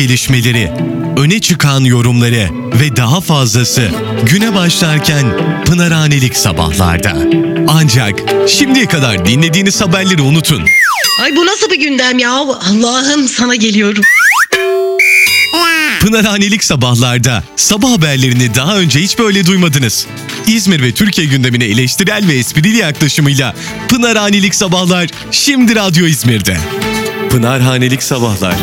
Gelişmeleri, öne çıkan yorumları ve daha fazlası güne başlarken Pınarhanelik sabahlarda. Ancak şimdiye kadar dinlediğiniz haberleri unutun. Ay bu nasıl bir gündem ya? Allah'ım sana geliyorum. Pınarhanelik sabahlarda sabah haberlerini daha önce hiç böyle duymadınız. İzmir ve Türkiye gündemine eleştirel ve esprili yaklaşımıyla Pınarhanelik sabahlar şimdi Radyo İzmir'de. Pınarhanelik sabahlar.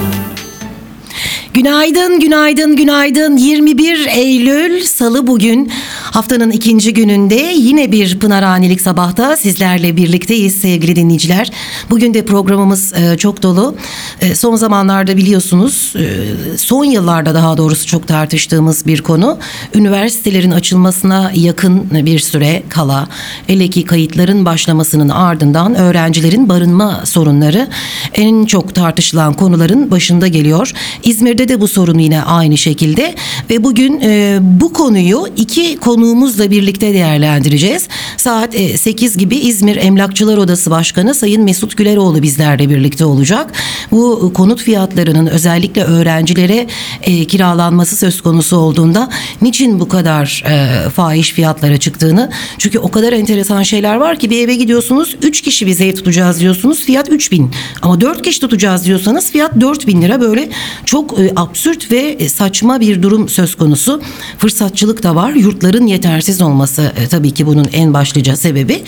Günaydın, günaydın, günaydın. 21 Eylül Salı bugün. Haftanın ikinci gününde yine bir Pınarhanelik sabahta sizlerle birlikteyiz sevgili dinleyiciler. Bugün de programımız e, çok dolu. E, son zamanlarda biliyorsunuz, e, son yıllarda daha doğrusu çok tartıştığımız bir konu. Üniversitelerin açılmasına yakın bir süre kala, hele ki kayıtların başlamasının ardından öğrencilerin barınma sorunları en çok tartışılan konuların başında geliyor. İzmir'de de bu sorun yine aynı şekilde ve bugün e, bu konuyu iki konuğumuzla birlikte değerlendireceğiz. Saat e, 8 gibi İzmir Emlakçılar Odası Başkanı Sayın Mesut Güleroğlu bizlerle birlikte olacak. Bu konut fiyatlarının özellikle öğrencilere e, kiralanması söz konusu olduğunda niçin bu kadar e, fahiş fiyatlara çıktığını çünkü o kadar enteresan şeyler var ki bir eve gidiyorsunuz 3 kişi biz ev tutacağız diyorsunuz fiyat 3000 ama 4 kişi tutacağız diyorsanız fiyat 4000 lira böyle çok e, absürt ve e, saçma bir durum söz konusu. Fırsatçılık da var. Yurtların yetersiz olması e, tabii ki bunun en başlıca sebebi.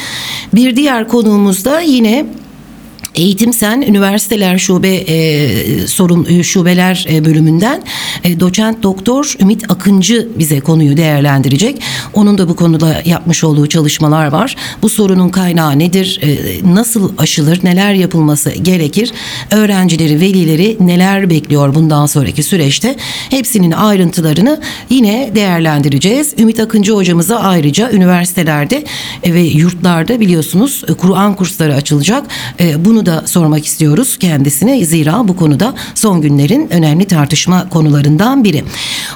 Bir diğer konuğumuz da yine Eğitim Sen Üniversiteler Şube e, sorun e, şubeler e, bölümünden e, doçent doktor Ümit Akıncı bize konuyu değerlendirecek. Onun da bu konuda yapmış olduğu çalışmalar var. Bu sorunun kaynağı nedir? E, nasıl aşılır? Neler yapılması gerekir? Öğrencileri, velileri neler bekliyor bundan sonraki süreçte? Hepsinin ayrıntılarını yine değerlendireceğiz. Ümit Akıncı hocamıza ayrıca üniversitelerde ve yurtlarda biliyorsunuz e, Kur'an kursları açılacak. E, bunu da sormak istiyoruz kendisine. Zira bu konuda son günlerin önemli tartışma konularından biri.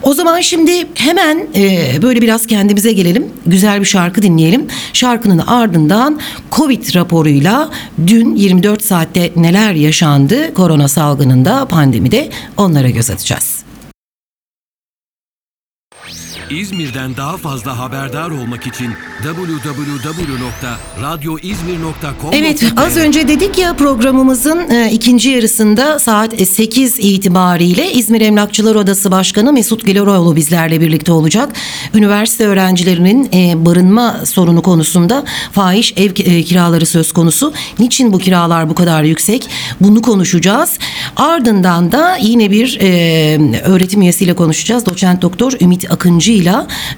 O zaman şimdi hemen e, böyle biraz kendimize gelelim. Güzel bir şarkı dinleyelim. Şarkının ardından Covid raporuyla dün 24 saatte neler yaşandı korona salgınında, pandemide onlara göz atacağız. İzmir'den daha fazla haberdar olmak için www.radyoizmir.com Evet az önce dedik ya programımızın e, ikinci yarısında saat 8 itibariyle İzmir Emlakçılar Odası Başkanı Mesut Güleroğlu bizlerle birlikte olacak. Üniversite öğrencilerinin e, barınma sorunu konusunda fahiş ev e, kiraları söz konusu. Niçin bu kiralar bu kadar yüksek? Bunu konuşacağız. Ardından da yine bir e, öğretim üyesiyle konuşacağız. Doçent Doktor Ümit Akıncı ile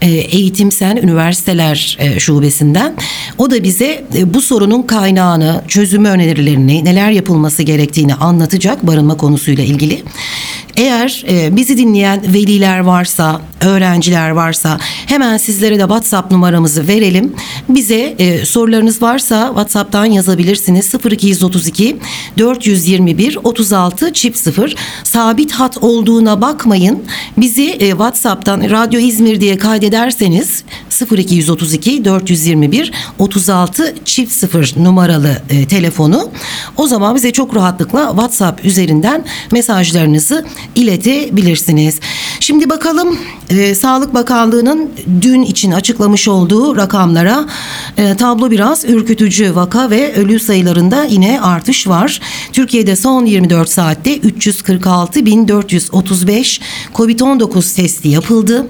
e, Eğitim Sen Üniversiteler e, Şubesinden. O da bize e, bu sorunun kaynağını, çözümü önerilerini, neler yapılması gerektiğini anlatacak barınma konusuyla ilgili. Eğer e, bizi dinleyen veliler varsa, öğrenciler varsa hemen sizlere de WhatsApp numaramızı verelim. Bize e, sorularınız varsa WhatsApp'tan yazabilirsiniz. 0232 421 36 çift 0. Sabit hat olduğuna bakmayın. Bizi e, WhatsApp'tan Radyo İzmir diye kaydederseniz 0232 421 36 çift 0 numaralı e, telefonu o zaman bize çok rahatlıkla WhatsApp üzerinden mesajlarınızı iletebilirsiniz. Şimdi bakalım e, Sağlık Bakanlığı'nın dün için açıklamış olduğu rakamlara e, tablo biraz ürkütücü vaka ve ölü sayılarında yine artış var. Türkiye'de son 24 saatte 346.435 COVID-19 testi yapıldı.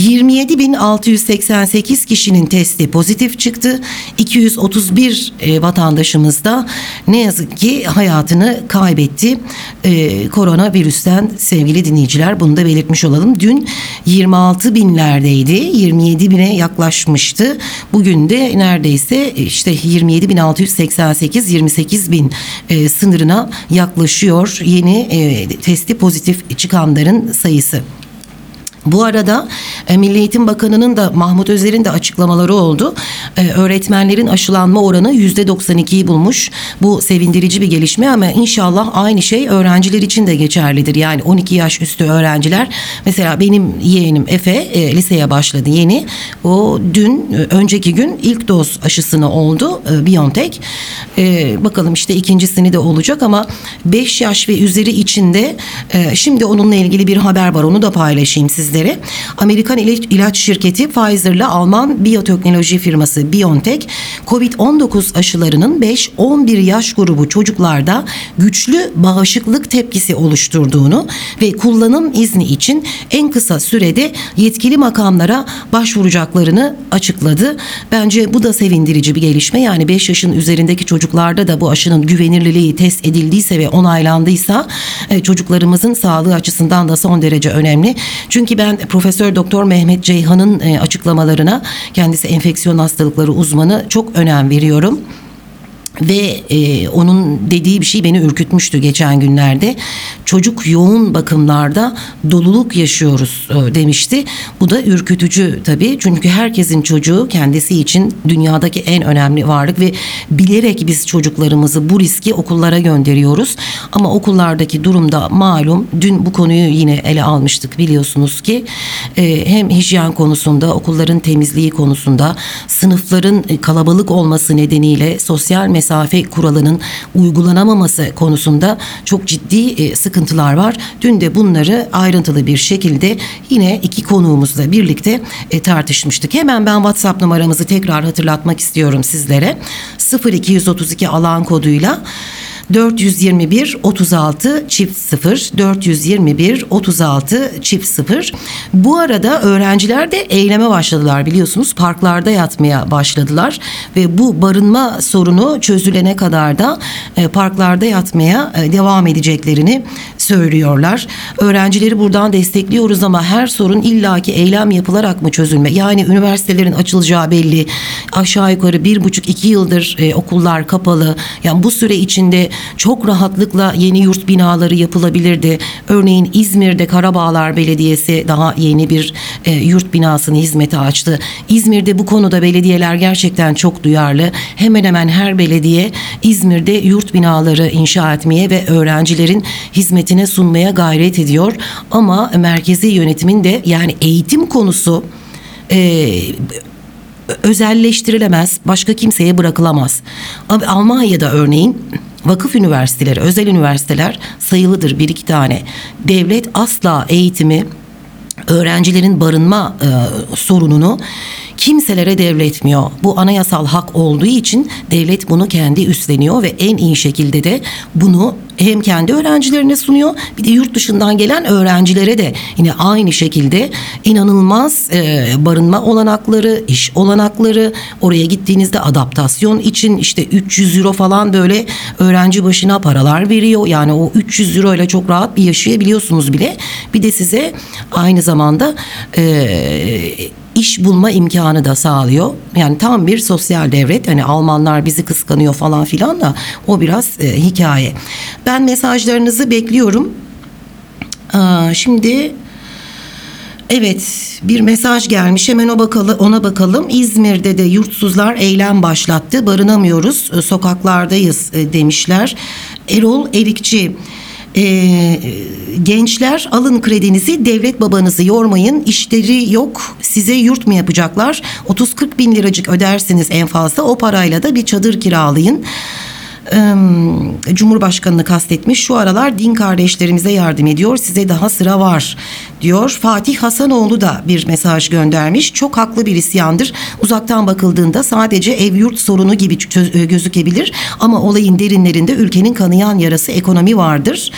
27.688 kişinin testi pozitif çıktı. 231 e, vatandaşımız da ne yazık ki hayatını kaybetti. E, koronavirüsten sevgili dinleyiciler bunu da belirtmiş olalım. Dün 26 binlerdeydi. 27 bine yaklaşmıştı. Bugün de neredeyse işte 27.688 28 bin e, sınırına yaklaşıyor yeni e, testi pozitif çıkanların sayısı. Bu arada e, Milli Eğitim Bakanı'nın da Mahmut Özer'in de açıklamaları oldu. e, öğretmenlerin aşılanma oranı %92'yi bulmuş. Bu sevindirici bir gelişme ama inşallah aynı şey öğrenciler için de geçerlidir. Yani 12 yaş üstü öğrenciler mesela benim yeğenim Efe e, liseye başladı yeni. O dün önceki gün ilk doz aşısını oldu e, BioNTech. Bakalım işte ikincisini de olacak ama 5 yaş ve üzeri içinde şimdi onunla ilgili bir haber var onu da paylaşayım sizlere. Amerikan ilaç, ilaç şirketi Pfizer'la Alman biyoteknoloji firması BioNTech COVID-19 aşılarının 5-11 yaş grubu çocuklarda güçlü bağışıklık tepkisi oluşturduğunu ve kullanım izni için en kısa sürede yetkili makamlara başvuracaklarını açıkladı. Bence bu da sevindirici bir gelişme. Yani 5 yaşın üzerindeki çocuklarda da bu aşının güvenirliliği test edildiyse ve onaylandıysa e, çocuklarımızın sağlığı açısından da son derece önemli. Çünkü ben Profesör Doktor Mehmet Ceyhan'ın e, açıklamalarına kendisi enfeksiyon hastalıkları uzmanı çok önem veriyorum. Ve e, onun dediği bir şey beni ürkütmüştü geçen günlerde. Çocuk yoğun bakımlarda doluluk yaşıyoruz e, demişti. Bu da ürkütücü tabii. Çünkü herkesin çocuğu kendisi için dünyadaki en önemli varlık ve bilerek biz çocuklarımızı bu riski okullara gönderiyoruz. Ama okullardaki durumda malum dün bu konuyu yine ele almıştık biliyorsunuz ki e, hem hijyen konusunda okulların temizliği konusunda sınıfların e, kalabalık olması nedeniyle sosyal mesafe kuralının uygulanamaması konusunda çok ciddi e, sıkıntılar var. Dün de bunları ayrıntılı bir şekilde yine iki konuğumuzla birlikte e, tartışmıştık. Hemen ben WhatsApp numaramızı tekrar hatırlatmak istiyorum sizlere. 0232 alan koduyla 421 36 çift 0 421 36 çift 0 bu arada öğrenciler de eyleme başladılar biliyorsunuz. Parklarda yatmaya başladılar ve bu barınma sorunu çözülene kadar da e, parklarda yatmaya e, devam edeceklerini söylüyorlar. Öğrencileri buradan destekliyoruz ama her sorun illaki eylem yapılarak mı çözülme? Yani üniversitelerin açılacağı belli. Aşağı yukarı bir buçuk iki yıldır e, okullar kapalı. Yani bu süre içinde çok rahatlıkla yeni yurt binaları yapılabilirdi. Örneğin İzmir'de Karabağlar Belediyesi daha yeni bir e, yurt binasını hizmete açtı. İzmir'de bu konuda belediyeler gerçekten çok duyarlı. Hemen hemen her belediye İzmir'de yurt binaları inşa etmeye ve öğrencilerin hizmetine sunmaya gayret ediyor. Ama merkezi yönetimin de yani eğitim konusu e, özelleştirilemez, başka kimseye bırakılamaz. Almanya'da örneğin vakıf üniversiteleri, özel üniversiteler sayılıdır bir iki tane. Devlet asla eğitimi öğrencilerin barınma e, sorununu kimselere devretmiyor. Bu anayasal hak olduğu için devlet bunu kendi üstleniyor ve en iyi şekilde de bunu hem kendi öğrencilerine sunuyor bir de yurt dışından gelen öğrencilere de yine aynı şekilde inanılmaz e, barınma olanakları, iş olanakları, oraya gittiğinizde adaptasyon için işte 300 euro falan böyle öğrenci başına paralar veriyor. Yani o 300 euro ile çok rahat bir yaşayabiliyorsunuz bile. Bir de size aynı zamanda e, iş bulma imkanı da sağlıyor. Yani tam bir sosyal devlet. Hani Almanlar bizi kıskanıyor falan filan da o biraz e, hikaye. Ben mesajlarınızı bekliyorum. Aa, şimdi Evet bir mesaj gelmiş hemen o bakalım ona bakalım. İzmir'de de yurtsuzlar eylem başlattı. Barınamıyoruz sokaklardayız e, demişler. Erol Erikçi e, gençler alın kredinizi devlet babanızı yormayın. İşleri yok size yurt mu yapacaklar? 30-40 bin liracık ödersiniz en fazla o parayla da bir çadır kiralayın Cumhurbaşkanını kastetmiş. Şu aralar din kardeşlerimize yardım ediyor. Size daha sıra var diyor. Fatih Hasanoğlu da bir mesaj göndermiş. Çok haklı bir isyandır. Uzaktan bakıldığında sadece ev yurt sorunu gibi gözükebilir ama olayın derinlerinde ülkenin kanayan yarası ekonomi vardır.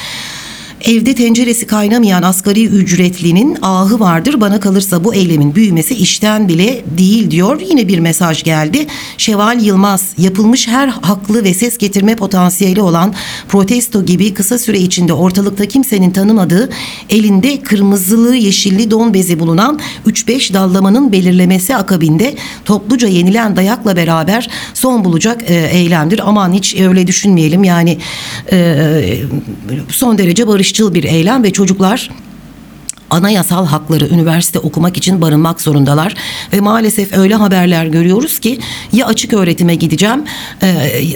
Evde tenceresi kaynamayan asgari ücretlinin ahı vardır. Bana kalırsa bu eylemin büyümesi işten bile değil diyor. Yine bir mesaj geldi. Şeval Yılmaz yapılmış her haklı ve ses getirme potansiyeli olan protesto gibi kısa süre içinde ortalıkta kimsenin tanımadığı elinde kırmızılı yeşilli don bezi bulunan 3-5 dallamanın belirlemesi akabinde topluca yenilen dayakla beraber son bulacak e, eylemdir. Aman hiç öyle düşünmeyelim yani e, son derece barış barışçıl bir eylem ve çocuklar anayasal hakları üniversite okumak için barınmak zorundalar ve maalesef öyle haberler görüyoruz ki ya açık öğretime gideceğim e,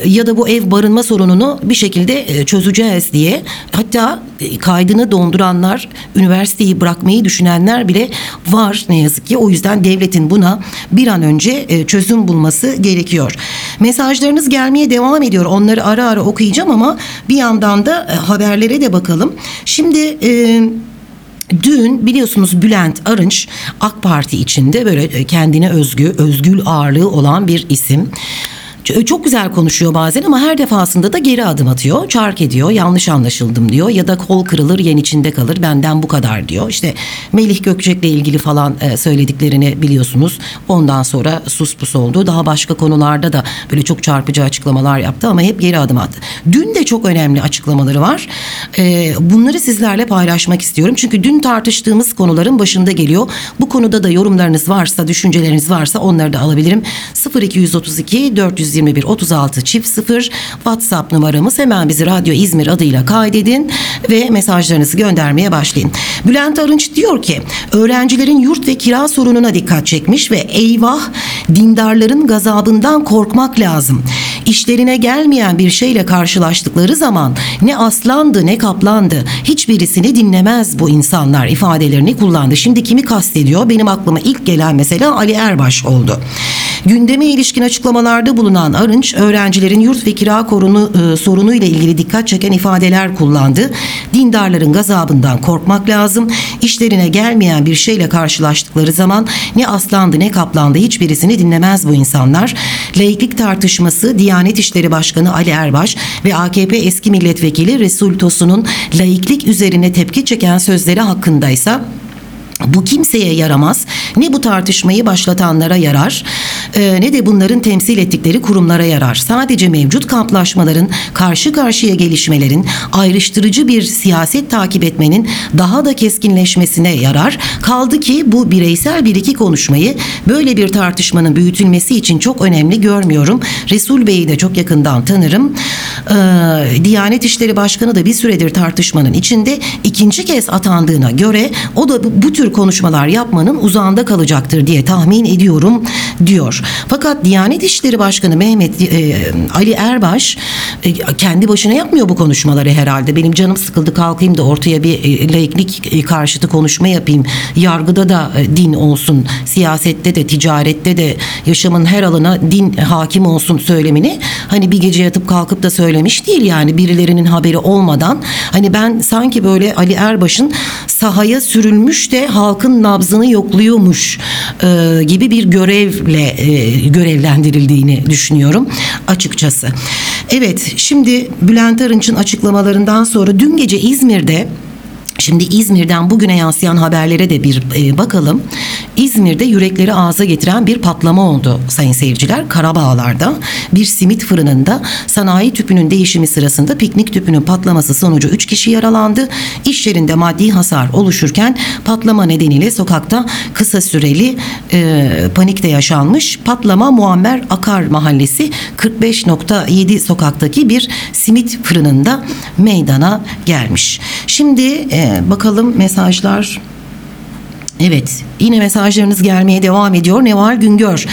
ya da bu ev barınma sorununu bir şekilde e, çözeceğiz diye hatta e, kaydını donduranlar üniversiteyi bırakmayı düşünenler bile var ne yazık ki o yüzden devletin buna bir an önce çözüm bulması gerekiyor. Mesajlarınız gelmeye devam ediyor onları ara ara okuyacağım ama bir yandan da haberlere de bakalım. Şimdi e, Dün biliyorsunuz Bülent Arınç AK Parti içinde böyle kendine özgü, özgül ağırlığı olan bir isim. Çok güzel konuşuyor bazen ama her defasında da geri adım atıyor. Çark ediyor, yanlış anlaşıldım diyor ya da kol kırılır yen içinde kalır benden bu kadar diyor. İşte Melih Gökçek'le ilgili falan e, söylediklerini biliyorsunuz. Ondan sonra sus pus oldu. Daha başka konularda da böyle çok çarpıcı açıklamalar yaptı ama hep geri adım attı. Dün de çok önemli açıklamaları var. E, Bunları sizlerle paylaşmak istiyorum. Çünkü dün tartıştığımız konuların başında geliyor. Bu konuda da yorumlarınız varsa, düşünceleriniz varsa onları da alabilirim. 0232 421 36 çift 0 WhatsApp numaramız. Hemen bizi Radyo İzmir adıyla kaydedin ve mesajlarınızı göndermeye başlayın. Bülent Arınç diyor ki öğrencilerin yurt ve kira sorununa dikkat çekmiş ve eyvah dindarların gazabından korkmak lazım. İşlerine gelmeyen bir şeyle karşılaştıkları zaman ne aslandı ne kaplandı hiçbirisini dinlemez bu insanlar ifadelerini kullandı. Şimdi kimi kastediyor? Benim aklıma ilk gelen mesela Ali Erbaş oldu. Gündeme ilişkin açıklamalarda bulunan Arınç, öğrencilerin yurt ve kira korunu, e, sorunu ile ilgili dikkat çeken ifadeler kullandı. Dindarların gazabından korkmak lazım. İşlerine gelmeyen bir şeyle karşılaştıkları zaman ne aslandı ne kaplandı hiçbirisini dinlemez bu insanlar. Laiklik tartışması Diyanet İşleri Başkanı Ali Erbaş ve AKP eski milletvekili Resul Tosun'un laiklik üzerine tepki çeken sözleri hakkındaysa bu kimseye yaramaz. Ne bu tartışmayı başlatanlara yarar e, ne de bunların temsil ettikleri kurumlara yarar. Sadece mevcut kamplaşmaların, karşı karşıya gelişmelerin, ayrıştırıcı bir siyaset takip etmenin daha da keskinleşmesine yarar. Kaldı ki bu bireysel bir iki konuşmayı böyle bir tartışmanın büyütülmesi için çok önemli görmüyorum. Resul Bey'i de çok yakından tanırım. Ee, Diyanet İşleri Başkanı da bir süredir tartışmanın içinde ikinci kez atandığına göre o da bu tür konuşmalar yapmanın uzağında kalacaktır diye tahmin ediyorum diyor. Fakat Diyanet İşleri Başkanı Mehmet e, Ali Erbaş e, kendi başına yapmıyor bu konuşmaları herhalde. Benim canım sıkıldı kalkayım da ortaya bir e, laiklik e, karşıtı konuşma yapayım. Yargıda da e, din olsun, siyasette de, ticarette de, yaşamın her alana din hakim olsun söylemini hani bir gece yatıp kalkıp da söylemiş değil yani birilerinin haberi olmadan. Hani ben sanki böyle Ali Erbaş'ın sahaya sürülmüş de halkın nabzını yokluyormuş e, gibi bir görevle e, görevlendirildiğini düşünüyorum açıkçası. Evet şimdi Bülent Arınç'ın açıklamalarından sonra dün gece İzmir'de Şimdi İzmir'den bugüne yansıyan haberlere de bir e, bakalım. İzmir'de yürekleri ağza getiren bir patlama oldu sayın seyirciler. Karabağlar'da bir simit fırınında sanayi tüpünün değişimi sırasında piknik tüpünün patlaması sonucu 3 kişi yaralandı. İş yerinde maddi hasar oluşurken patlama nedeniyle sokakta kısa süreli e, panik de yaşanmış. Patlama Muammer Akar Mahallesi 45.7 sokaktaki bir simit fırınında meydana gelmiş. Şimdi e, bakalım mesajlar Evet, yine mesajlarınız gelmeye devam ediyor. Neval Güngör.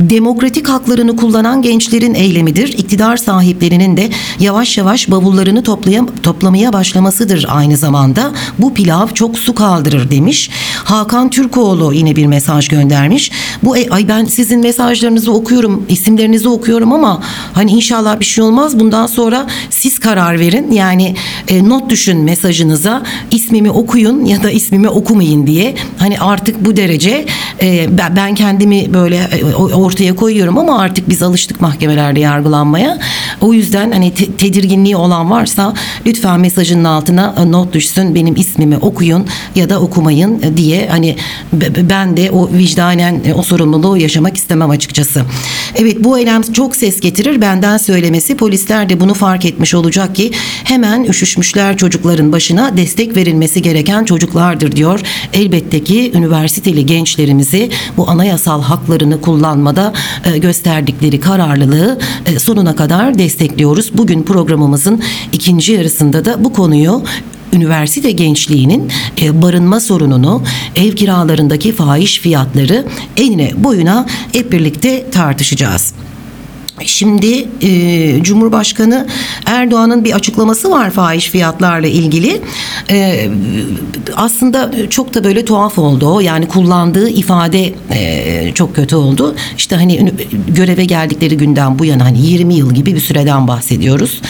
Demokratik haklarını kullanan gençlerin eylemidir. İktidar sahiplerinin de yavaş yavaş bavullarını toplayam toplamaya başlamasıdır aynı zamanda. Bu pilav çok su kaldırır demiş. Hakan Türkoğlu yine bir mesaj göndermiş. Bu e, ay ben sizin mesajlarınızı okuyorum, isimlerinizi okuyorum ama hani inşallah bir şey olmaz. Bundan sonra siz karar verin. Yani e, not düşün mesajınıza. ismimi okuyun ya da ismimi okumayın diye. Hani artık bu derece e, ben, kendimi böyle e, ortaya koyuyorum ama artık biz alıştık mahkemelerde yargılanmaya. O yüzden hani te- tedirginliği olan varsa lütfen mesajının altına e, not düşsün. Benim ismimi okuyun ya da okumayın e, diye hani ben de o vicdanen o sorumluluğu yaşamak istemem açıkçası. Evet bu eylem çok ses getirir. Benden söylemesi polisler de bunu fark etmiş olacak ki hemen üşüşmüşler çocukların başına destek verilmesi gereken çocuklardır diyor. Elbette ki üniversiteli gençlerimizi bu anayasal haklarını kullanmada e, gösterdikleri kararlılığı e, sonuna kadar destekliyoruz. Bugün programımızın ikinci yarısında da bu konuyu üniversite gençliğinin e, barınma sorununu, ev kiralarındaki fahiş fiyatları enine boyuna hep birlikte tartışacağız. Şimdi e, Cumhurbaşkanı Erdoğan'ın bir açıklaması var fahiş fiyatlarla ilgili. E, aslında çok da böyle tuhaf oldu o. Yani kullandığı ifade e, çok kötü oldu. İşte hani ünü- göreve geldikleri günden bu yana hani 20 yıl gibi bir süreden bahsediyoruz.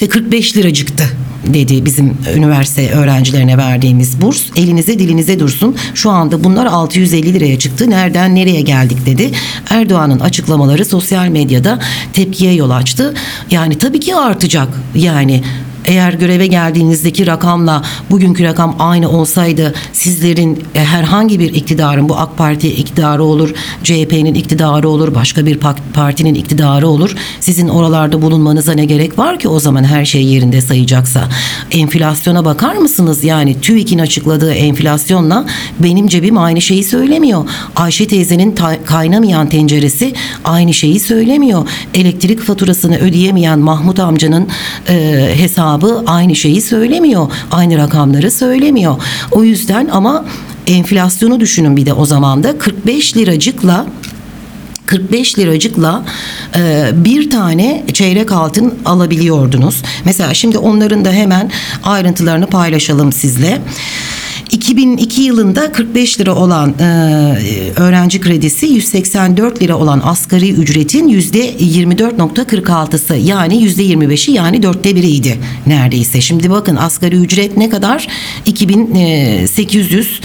İşte 45 liracıktı dedi bizim üniversite öğrencilerine verdiğimiz burs. Elinize dilinize dursun. Şu anda bunlar 650 liraya çıktı. Nereden nereye geldik dedi. Erdoğan'ın açıklamaları sosyal medyada tepkiye yol açtı. Yani tabii ki artacak. Yani eğer göreve geldiğinizdeki rakamla bugünkü rakam aynı olsaydı sizlerin e, herhangi bir iktidarın bu AK Parti iktidarı olur, CHP'nin iktidarı olur, başka bir partinin iktidarı olur. Sizin oralarda bulunmanıza ne gerek var ki o zaman her şey yerinde sayacaksa? Enflasyona bakar mısınız? Yani TÜİK'in açıkladığı enflasyonla benim cebim aynı şeyi söylemiyor. Ayşe teyzenin kaynamayan tenceresi aynı şeyi söylemiyor. Elektrik faturasını ödeyemeyen Mahmut amcanın e, hesabı aynı şeyi söylemiyor. Aynı rakamları söylemiyor. O yüzden ama enflasyonu düşünün bir de o zaman da 45 liracıkla 45 liracıkla e, bir tane çeyrek altın alabiliyordunuz. Mesela şimdi onların da hemen ayrıntılarını paylaşalım sizle. 2002 yılında 45 lira olan e, öğrenci kredisi 184 lira olan asgari ücretin %24.46'sı yani %25'i yani dörtte biriydi neredeyse. Şimdi bakın asgari ücret ne kadar? 2800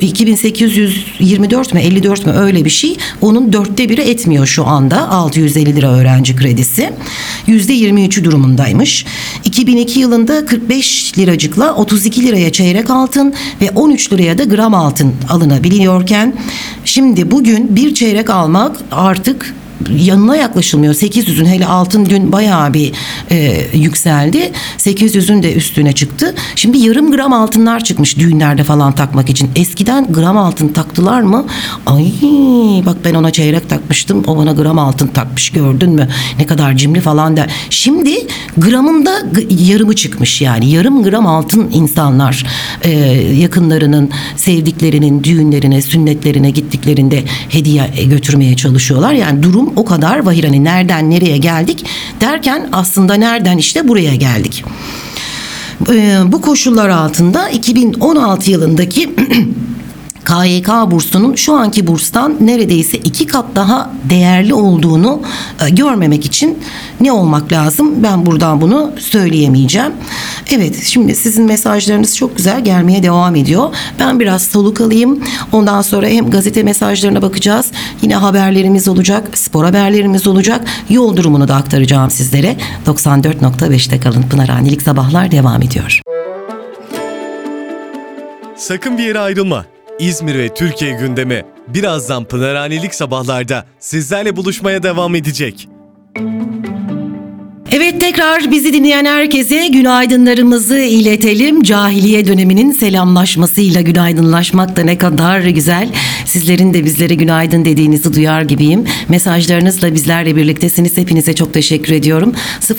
2824 mi 54 mi öyle bir şey. Onun dörtte biri etmiyor şu anda 650 lira öğrenci kredisi. %23'ü durumundaymış. 2002 yılında 45 liracıkla 32 liraya çeyrek altın ve 13 liraya da gram altın alınabiliyorken şimdi bugün bir çeyrek almak artık yanına yaklaşılmıyor. 800'ün hele altın dün bayağı bir e, yükseldi. 800'ün de üstüne çıktı. Şimdi yarım gram altınlar çıkmış düğünlerde falan takmak için. Eskiden gram altın taktılar mı? Ay bak ben ona çeyrek takmıştım. O bana gram altın takmış gördün mü? Ne kadar cimri falan der. Şimdi gramında yarımı çıkmış yani. Yarım gram altın insanlar e, yakınlarının, sevdiklerinin düğünlerine, sünnetlerine gittiklerinde hediye götürmeye çalışıyorlar. Yani durum o kadar vahir hani nereden nereye geldik derken aslında nereden işte buraya geldik. Ee, bu koşullar altında 2016 yılındaki KYK bursunun şu anki burstan neredeyse iki kat daha değerli olduğunu e, görmemek için ne olmak lazım? Ben buradan bunu söyleyemeyeceğim. Evet şimdi sizin mesajlarınız çok güzel gelmeye devam ediyor. Ben biraz soluk alayım. Ondan sonra hem gazete mesajlarına bakacağız. Yine haberlerimiz olacak. Spor haberlerimiz olacak. Yol durumunu da aktaracağım sizlere. 94.5'te kalın. Pınar Anilik Sabahlar devam ediyor. Sakın bir yere ayrılma. İzmir ve Türkiye gündemi birazdan Pınarhanelik sabahlarda sizlerle buluşmaya devam edecek. Evet tekrar bizi dinleyen herkese günaydınlarımızı iletelim. Cahiliye döneminin selamlaşmasıyla günaydınlaşmak da ne kadar güzel. Sizlerin de bizlere günaydın dediğinizi duyar gibiyim. Mesajlarınızla bizlerle birliktesiniz. Hepinize çok teşekkür ediyorum.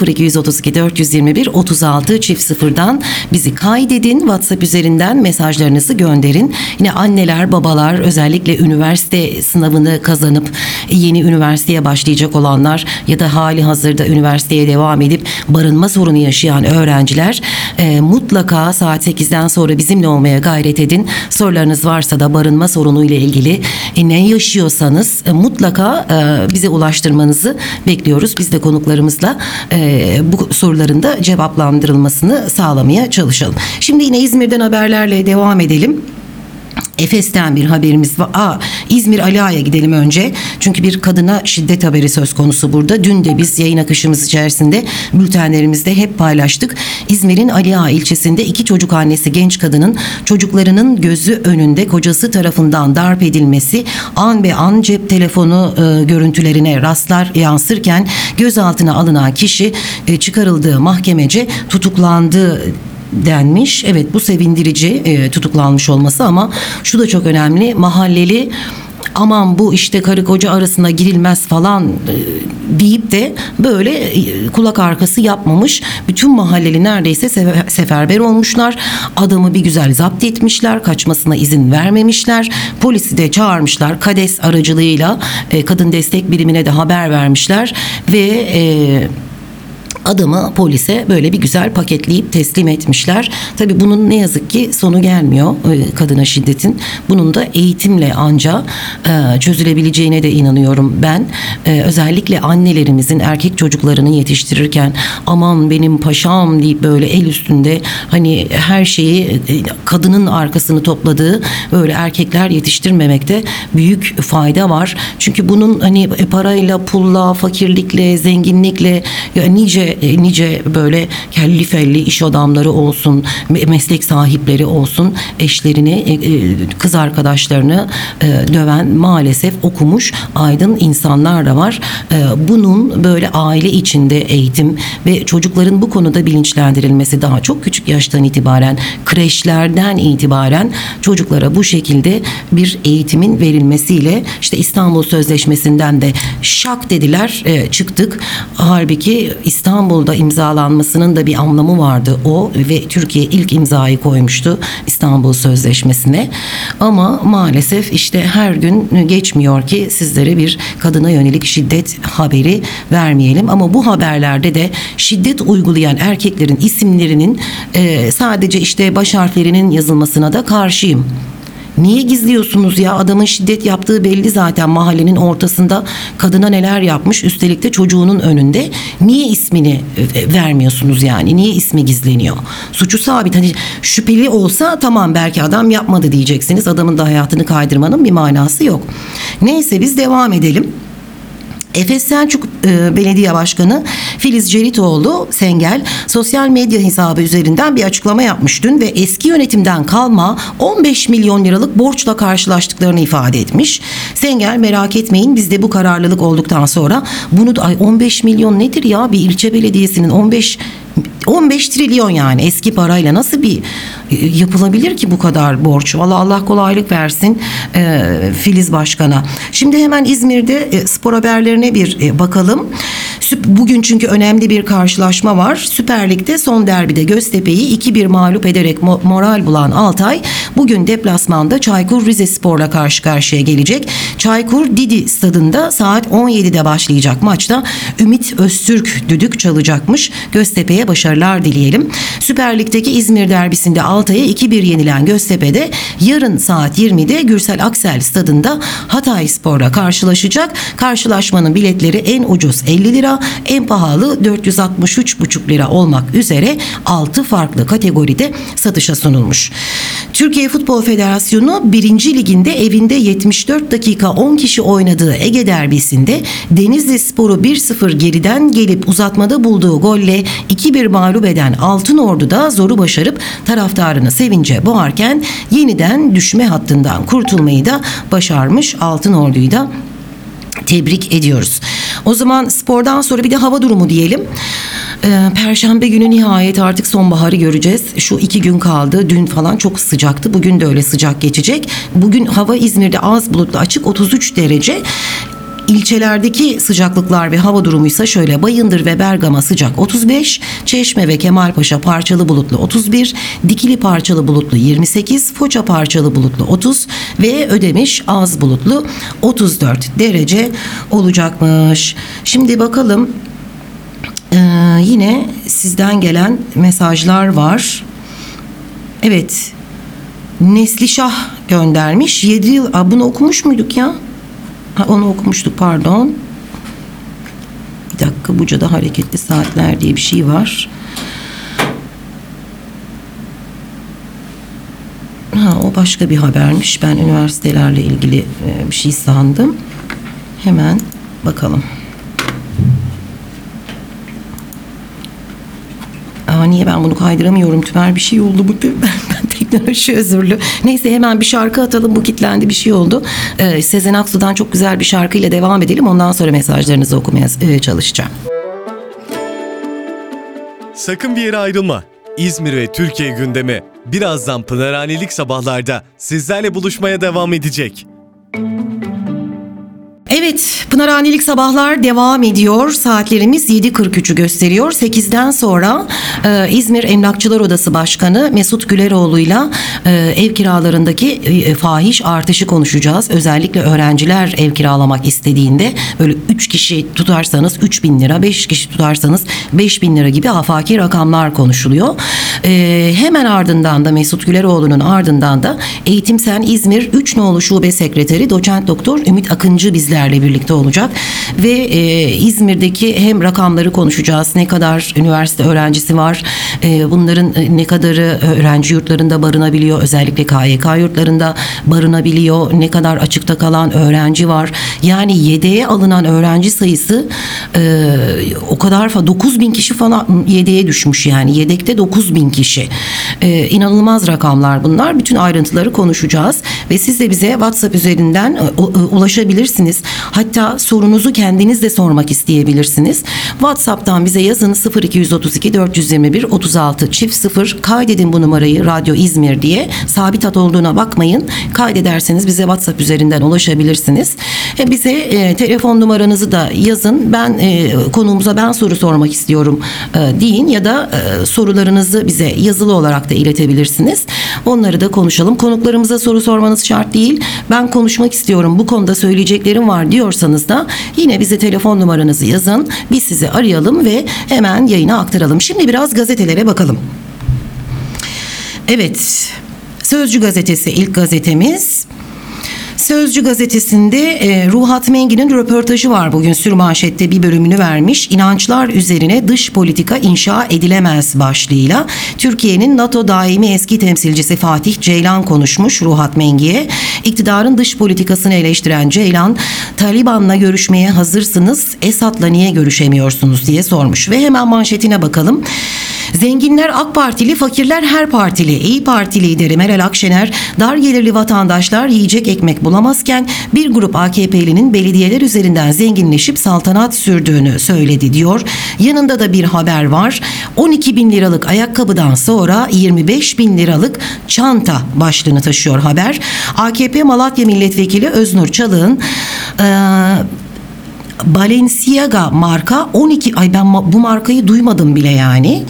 0232 421 36 çift sıfırdan bizi kaydedin. WhatsApp üzerinden mesajlarınızı gönderin. Yine anneler, babalar özellikle üniversite sınavını kazanıp yeni üniversiteye başlayacak olanlar ya da hali hazırda üniversiteye devam edip barınma sorunu yaşayan öğrenciler e, mutlaka saat 8'den sonra bizimle olmaya gayret edin. Sorularınız varsa da barınma sorunu ile ilgili e, ne yaşıyorsanız e, mutlaka e, bize ulaştırmanızı bekliyoruz. Biz de konuklarımızla e, bu soruların da cevaplandırılmasını sağlamaya çalışalım. Şimdi yine İzmir'den haberlerle devam edelim. Efes'ten bir haberimiz var. Aa, İzmir Ali Ağa'ya gidelim önce. Çünkü bir kadına şiddet haberi söz konusu burada. Dün de biz yayın akışımız içerisinde bültenlerimizde hep paylaştık. İzmir'in Ali Ağa ilçesinde iki çocuk annesi genç kadının çocuklarının gözü önünde kocası tarafından darp edilmesi an be an cep telefonu e, görüntülerine rastlar yansırken gözaltına alınan kişi e, çıkarıldığı mahkemece tutuklandı denmiş. Evet bu sevindirici e, tutuklanmış olması ama şu da çok önemli. Mahalleli aman bu işte karı koca arasında girilmez falan e, deyip de böyle e, kulak arkası yapmamış. Bütün mahalleli neredeyse sefer- seferber olmuşlar. Adamı bir güzel zapt etmişler. Kaçmasına izin vermemişler. Polisi de çağırmışlar. KADES aracılığıyla e, kadın destek birimine de haber vermişler ve e, adamı polise böyle bir güzel paketleyip teslim etmişler. Tabii bunun ne yazık ki sonu gelmiyor e, kadına şiddetin. Bunun da eğitimle anca e, çözülebileceğine de inanıyorum ben. E, özellikle annelerimizin erkek çocuklarını yetiştirirken aman benim paşam deyip böyle el üstünde hani her şeyi kadının arkasını topladığı böyle erkekler yetiştirmemekte büyük fayda var. Çünkü bunun hani parayla, pulla, fakirlikle, zenginlikle nice e, nice böyle kelli felli iş adamları olsun, me- meslek sahipleri olsun, eşlerini, e, e, kız arkadaşlarını döven maalesef okumuş aydın insanlar da var. Bunun böyle aile içinde eğitim ve çocukların bu konuda bilinçlendirilmesi daha çok küçük yaştan itibaren, kreşlerden itibaren çocuklara bu şekilde bir eğitimin verilmesiyle işte İstanbul Sözleşmesi'nden de şak dediler çıktık. Halbuki İstanbul'da imzalanmasının da bir anlamı vardı o ve Türkiye ilk imzayı koymuştu İstanbul Sözleşmesi'ne. Ama maalesef işte her gün geçmiyor ki sizlere bir kadına yönelik şiddet haberi vermeyelim. Ama bu haberlerde de şiddet uygulayan erkeklerin isimlerinin e, sadece işte baş harflerinin yazılmasına da karşıyım. Niye gizliyorsunuz ya? Adamın şiddet yaptığı belli zaten mahallenin ortasında kadına neler yapmış üstelik de çocuğunun önünde. Niye ismini e, vermiyorsunuz yani? Niye ismi gizleniyor? Suçu sabit. Hani şüpheli olsa tamam belki adam yapmadı diyeceksiniz. Adamın da hayatını kaydırmanın bir manası yok. Neyse biz devam edelim. Efes Selçuk e, Belediye Başkanı Filiz Ceritoğlu Sengel sosyal medya hesabı üzerinden bir açıklama yapmış dün ve eski yönetimden kalma 15 milyon liralık borçla karşılaştıklarını ifade etmiş. Sengel merak etmeyin bizde bu kararlılık olduktan sonra bunu da ay 15 milyon nedir ya bir ilçe belediyesinin 15 15 trilyon yani eski parayla nasıl bir e, yapılabilir ki bu kadar borç? Valla Allah kolaylık versin e, Filiz Başkan'a. Şimdi hemen İzmir'de e, spor haberlerine bir e, bakalım. Bugün çünkü önemli bir karşılaşma var. Süper Lig'de son derbide Göztepe'yi 2-1 mağlup ederek mo- moral bulan Altay bugün deplasmanda Çaykur Rizespor'la karşı karşıya gelecek. Çaykur Didi stadında saat 17'de başlayacak maçta Ümit Öztürk düdük çalacakmış. Göztepe'ye başarılar dileyelim. Süper Lig'deki İzmir derbisinde Altay'a 2-1 yenilen Göztepe'de yarın saat 20'de Gürsel Aksel stadında Hatay Spor'la karşılaşacak. Karşılaşmanın biletleri en ucuz 50 lira, en pahalı 463,5 lira olmak üzere 6 farklı kategoride satışa sunulmuş. Türkiye Futbol Federasyonu 1. liginde evinde 74 dakika 10 kişi oynadığı Ege derbisinde Denizli Spor'u 1-0 geriden gelip uzatmada bulduğu golle 2-1 mağlup eden Altın Ordu da zoru başarıp taraftarını sevince boğarken yeniden düşme hattından kurtulmayı da başarmış Altın Ordu'yu da tebrik ediyoruz. O zaman spordan sonra bir de hava durumu diyelim. Ee, Perşembe günü nihayet artık sonbaharı göreceğiz. Şu iki gün kaldı. Dün falan çok sıcaktı. Bugün de öyle sıcak geçecek. Bugün hava İzmir'de az bulutlu açık 33 derece. İlçelerdeki sıcaklıklar ve hava durumuysa şöyle Bayındır ve Bergama sıcak 35, Çeşme ve Kemalpaşa parçalı bulutlu 31, Dikili parçalı bulutlu 28, Foça parçalı bulutlu 30 ve Ödemiş az bulutlu 34 derece olacakmış. Şimdi bakalım ee, yine sizden gelen mesajlar var. Evet. Neslişah göndermiş. 7 yıl. Aa, bunu okumuş muyduk ya? Ha, onu okumuştuk pardon. Bir dakika Buca'da hareketli saatler diye bir şey var. Ha, o başka bir habermiş. Ben üniversitelerle ilgili e, bir şey sandım. Hemen bakalım. Aa, niye ben bunu kaydıramıyorum? Tümer bir şey oldu bu. Ben teknoloji özürlü. Neyse hemen bir şarkı atalım. Bu kitlendi bir şey oldu. Ee, Sezen Aksu'dan çok güzel bir şarkıyla devam edelim. Ondan sonra mesajlarınızı okumaya e, çalışacağım. Sakın bir yere ayrılma. İzmir ve Türkiye gündemi birazdan Pınarhanelik sabahlarda sizlerle buluşmaya devam edecek. Pınarhanelik sabahlar devam ediyor. Saatlerimiz 7.43'ü gösteriyor. 8'den sonra e, İzmir Emlakçılar Odası Başkanı Mesut Güleroğlu'yla e, ev kiralarındaki e, fahiş artışı konuşacağız. Özellikle öğrenciler ev kiralamak istediğinde böyle 3 kişi tutarsanız 3 bin lira, 5 kişi tutarsanız 5 bin lira gibi afaki rakamlar konuşuluyor. E, hemen ardından da Mesut Güleroğlu'nun ardından da Eğitim Sen İzmir 3 nolu şube sekreteri doçent doktor Ümit Akıncı bizlerle birlikte olacak. Ve e, İzmir'deki hem rakamları konuşacağız. Ne kadar üniversite öğrencisi var e, bunların e, ne kadarı öğrenci yurtlarında barınabiliyor özellikle KYK yurtlarında barınabiliyor ne kadar açıkta kalan öğrenci var. Yani yedeğe alınan öğrenci sayısı e, o kadar fa 9 bin kişi falan yedeğe düşmüş yani. Yedekte 9 bin kişi. E, inanılmaz rakamlar bunlar. Bütün ayrıntıları konuşacağız. Ve siz de bize WhatsApp üzerinden e, e, ulaşabilirsiniz. Hatta sorunuzu kendiniz de sormak isteyebilirsiniz. WhatsApp'tan bize yazın 0232 421 36 çift 0 kaydedin bu numarayı Radyo İzmir diye. Sabit hat olduğuna bakmayın. Kaydederseniz bize WhatsApp üzerinden ulaşabilirsiniz. E, bize e, telefon numaranızı da yazın. Ben e, konuğumuza ben soru sormak istiyorum e, deyin ya da e, sorularınızı bize yazılı olarak da iletebilirsiniz. Onları da konuşalım. Konuklarımıza soru sormanız şart değil. Ben konuşmak istiyorum. Bu konuda söyleyeceklerim var diyorsanız da yine bize telefon numaranızı yazın. Biz sizi arayalım ve hemen yayına aktaralım. Şimdi biraz gazetelere bakalım. Evet. Sözcü gazetesi ilk gazetemiz. Sözcü gazetesinde e, Ruhat Mengi'nin röportajı var bugün sürmanşette bir bölümünü vermiş. İnançlar üzerine dış politika inşa edilemez başlığıyla. Türkiye'nin NATO daimi eski temsilcisi Fatih Ceylan konuşmuş Ruhat Mengi'ye. İktidarın dış politikasını eleştiren Ceylan, Taliban'la görüşmeye hazırsınız, Esad'la niye görüşemiyorsunuz diye sormuş. Ve hemen manşetine bakalım. Zenginler AK Partili, fakirler her partili. İyi Parti lideri Meral Akşener, dar gelirli vatandaşlar yiyecek ekmek bulamazken bir grup AKP'linin belediyeler üzerinden zenginleşip saltanat sürdüğünü söyledi diyor. Yanında da bir haber var. 12 bin liralık ayakkabıdan sonra 25 bin liralık çanta başlığını taşıyor haber. AKP Malatya Milletvekili Öznur Çalık'ın eee Balenciaga marka 12 ay ben bu markayı duymadım bile yani.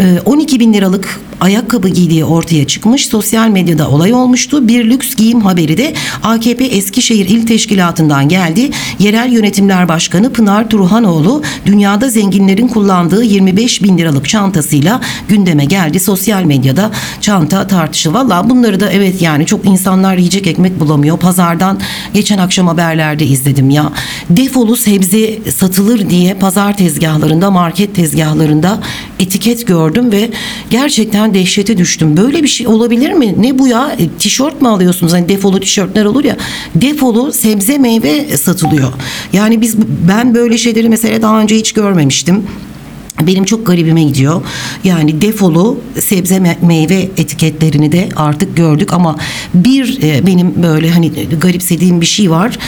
Ee, 12 bin liralık ayakkabı giydiği ortaya çıkmış. Sosyal medyada olay olmuştu. Bir lüks giyim haberi de AKP Eskişehir İl Teşkilatı'ndan geldi. Yerel Yönetimler Başkanı Pınar Turhanoğlu dünyada zenginlerin kullandığı 25 bin liralık çantasıyla gündeme geldi. Sosyal medyada çanta tartışı. Valla bunları da evet yani çok insanlar yiyecek ekmek bulamıyor. Pazardan geçen akşam haberlerde izledim ya. Defolu sebze satılır diye pazar tezgahlarında, market tezgahlarında etiket gördüm ve gerçekten dehşete düştüm. Böyle bir şey olabilir mi? Ne bu ya? E, tişört mü alıyorsunuz? Hani defolu tişörtler olur ya. Defolu sebze meyve satılıyor. Yani biz ben böyle şeyleri mesela daha önce hiç görmemiştim. Benim çok garibime gidiyor. Yani defolu sebze me- meyve etiketlerini de artık gördük ama bir e, benim böyle hani garipsediğim bir şey var.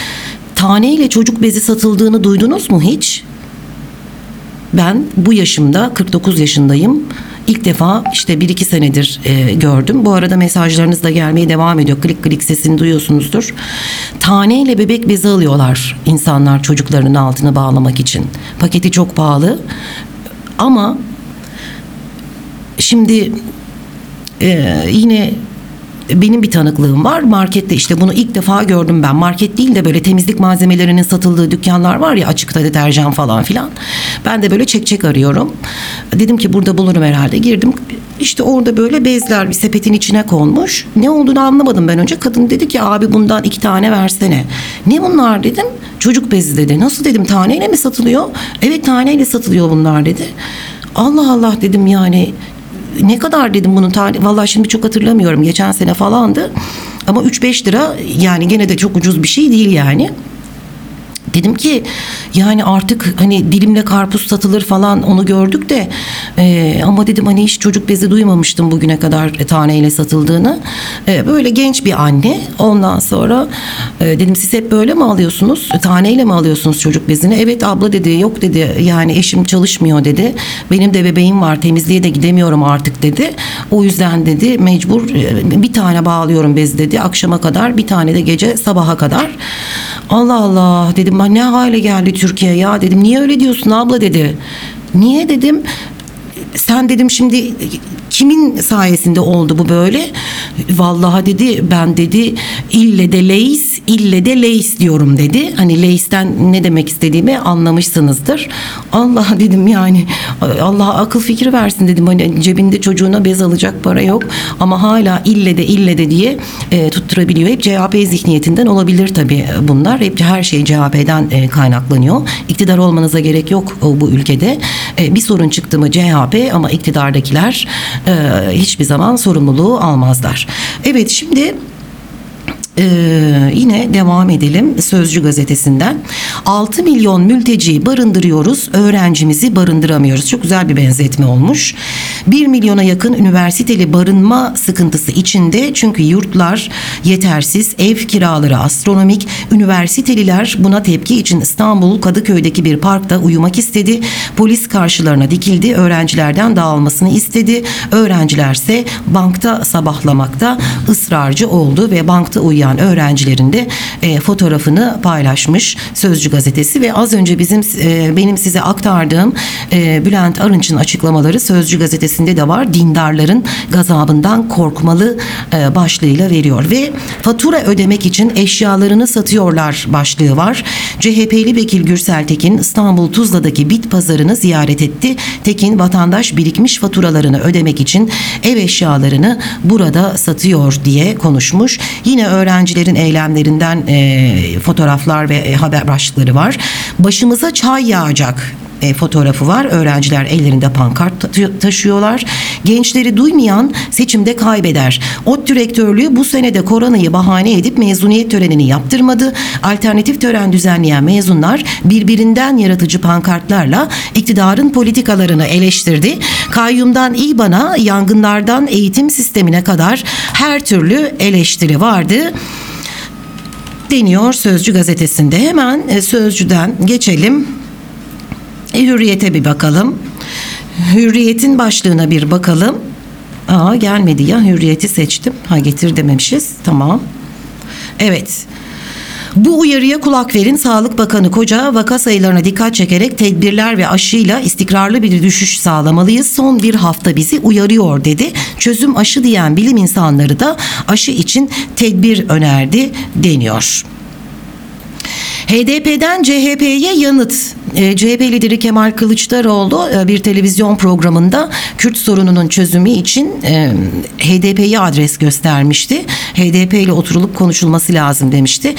Taneyle çocuk bezi satıldığını duydunuz mu hiç? Ben bu yaşımda 49 yaşındayım. İlk defa işte bir iki senedir e, gördüm. Bu arada mesajlarınız da gelmeye devam ediyor. Klik klik sesini duyuyorsunuzdur. Taneyle bebek bezi alıyorlar insanlar çocuklarının altına bağlamak için. Paketi çok pahalı. Ama şimdi e, yine benim bir tanıklığım var. Markette işte bunu ilk defa gördüm ben. Market değil de böyle temizlik malzemelerinin satıldığı dükkanlar var ya açıkta deterjan falan filan. Ben de böyle çek çek arıyorum. Dedim ki burada bulurum herhalde. Girdim. İşte orada böyle bezler bir sepetin içine konmuş. Ne olduğunu anlamadım ben önce. Kadın dedi ki abi bundan iki tane versene. Ne bunlar dedim. Çocuk bezi dedi. Nasıl dedim taneyle mi satılıyor? Evet taneyle satılıyor bunlar dedi. Allah Allah dedim yani ne kadar dedim bunun tarihi? Vallahi şimdi çok hatırlamıyorum. Geçen sene falandı. Ama 3-5 lira yani gene de çok ucuz bir şey değil yani. Dedim ki yani artık hani dilimle karpuz satılır falan onu gördük de e, ama dedim hani hiç çocuk bezi duymamıştım bugüne kadar taneyle satıldığını. E, böyle genç bir anne ondan sonra e, dedim siz hep böyle mi alıyorsunuz? Taneyle mi alıyorsunuz çocuk bezini? Evet abla dedi yok dedi yani eşim çalışmıyor dedi. Benim de bebeğim var temizliğe de gidemiyorum artık dedi. O yüzden dedi mecbur e, bir tane bağlıyorum bez dedi akşama kadar bir tane de gece sabaha kadar. Allah Allah dedim ne hale geldi Türkiye ya dedim niye öyle diyorsun abla dedi. Niye dedim sen dedim şimdi kimin sayesinde oldu bu böyle? Vallahi dedi ben dedi ille de leis ille de leis diyorum dedi. Hani leisten ne demek istediğimi anlamışsınızdır. Allah dedim yani Allah akıl fikir versin dedim. Hani cebinde çocuğuna bez alacak para yok ama hala ille de ille de diye e, tutturabiliyor. Hep CHP zihniyetinden olabilir tabii bunlar. Hep her şey CHP'den e, kaynaklanıyor. İktidar olmanıza gerek yok o, bu ülkede. E, bir sorun çıktı mı CHP ama iktidardakiler e, hiçbir zaman sorumluluğu almazlar. Evet şimdi ee, yine devam edelim Sözcü gazetesinden. 6 milyon mülteci barındırıyoruz, öğrencimizi barındıramıyoruz. Çok güzel bir benzetme olmuş. 1 milyona yakın üniversiteli barınma sıkıntısı içinde çünkü yurtlar yetersiz, ev kiraları astronomik. Üniversiteliler buna tepki için İstanbul Kadıköy'deki bir parkta uyumak istedi. Polis karşılarına dikildi, öğrencilerden dağılmasını istedi. Öğrencilerse bankta sabahlamakta ısrarcı oldu ve bankta uyuyan öğrencilerin de e, fotoğrafını paylaşmış Sözcü gazetesi ve az önce bizim e, benim size aktardığım e, Bülent Arınç'ın açıklamaları Sözcü gazetesinde de var. Dindarların gazabından korkmalı e, başlığıyla veriyor ve fatura ödemek için eşyalarını satıyorlar başlığı var. CHP'li Vekil Gürsel Tekin İstanbul Tuzla'daki bit pazarını ziyaret etti. Tekin vatandaş birikmiş faturalarını ödemek için ev eşyalarını burada satıyor diye konuşmuş. Yine öğrencilerin eylemlerinden e, fotoğraflar ve haber başlıkları var. Başımıza çay yağacak e, fotoğrafı var. Öğrenciler ellerinde pankart ta- taşıyorlar. Gençleri duymayan seçimde kaybeder. ODTÜ direktörlüğü bu senede koronayı bahane edip mezuniyet törenini yaptırmadı. Alternatif tören düzenleyen mezunlar birbirinden yaratıcı pankartlarla iktidarın politikalarını eleştirdi. Kayyumdan İBAN'a, yangınlardan eğitim sistemine kadar her türlü eleştiri vardı deniyor Sözcü gazetesinde. Hemen e, Sözcü'den geçelim. E, Hürriyete bir bakalım. Hürriyet'in başlığına bir bakalım. Aa gelmedi ya Hürriyet'i seçtim. Ha getir dememişiz. Tamam. Evet. Bu uyarıya kulak verin. Sağlık Bakanı Koca vaka sayılarına dikkat çekerek tedbirler ve aşıyla istikrarlı bir düşüş sağlamalıyız. Son bir hafta bizi uyarıyor dedi. Çözüm aşı diyen bilim insanları da aşı için tedbir önerdi deniyor. HDP'den CHP'ye yanıt. E, CHP lideri Kemal Kılıçdaroğlu e, bir televizyon programında Kürt sorununun çözümü için e, HDP'ye adres göstermişti. HDP ile oturulup konuşulması lazım demişti.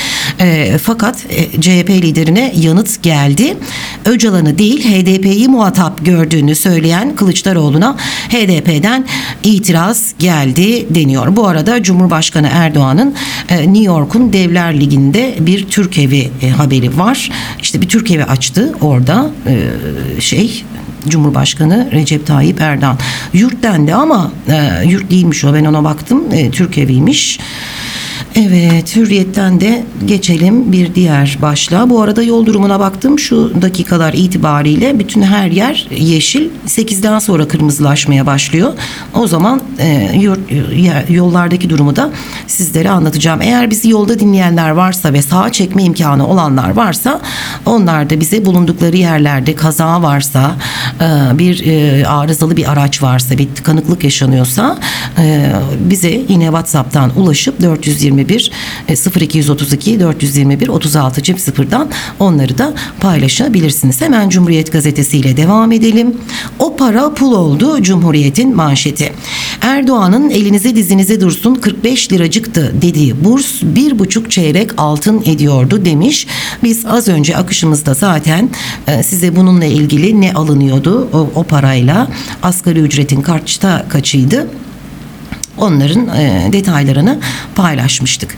Fakat CHP liderine yanıt geldi. Öcalan'ı değil HDP'yi muhatap gördüğünü söyleyen Kılıçdaroğlu'na HDP'den itiraz geldi deniyor. Bu arada Cumhurbaşkanı Erdoğan'ın New York'un Devler Ligi'nde bir Türk evi haberi var. İşte bir Türk evi açtı orada e, şey Cumhurbaşkanı Recep Tayyip Erdoğan. Yurt dendi ama e, yurt değilmiş o ben ona baktım e, Türk eviymiş. Evet, Hürriyet'ten de geçelim bir diğer başlığa. Bu arada yol durumuna baktım. Şu dakikalar itibariyle bütün her yer yeşil. 8'den sonra kırmızılaşmaya başlıyor. O zaman e, yer- yollardaki durumu da sizlere anlatacağım. Eğer bizi yolda dinleyenler varsa ve sağa çekme imkanı olanlar varsa onlar da bize bulundukları yerlerde kaza varsa, e, bir e, arızalı bir araç varsa, bir tıkanıklık yaşanıyorsa e, bize yine WhatsApp'tan ulaşıp 421 e, 0232 421 36 çift sıfırdan onları da paylaşabilirsiniz. Hemen Cumhuriyet Gazetesi ile devam edelim. O para pul oldu Cumhuriyet'in manşeti. Erdoğan'ın elinize dizinize dursun 45 liracıktı dediği burs bir buçuk çeyrek altın ediyordu demiş. Biz az önce akışımızda zaten e, size bununla ilgili ne alınıyordu o, o parayla asgari ücretin kaçta kaçıydı onların e, detaylarını paylaşmıştık.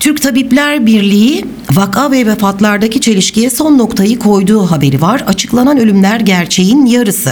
Türk Tabipler Birliği vaka ve vefatlardaki çelişkiye son noktayı koyduğu haberi var. Açıklanan ölümler gerçeğin yarısı.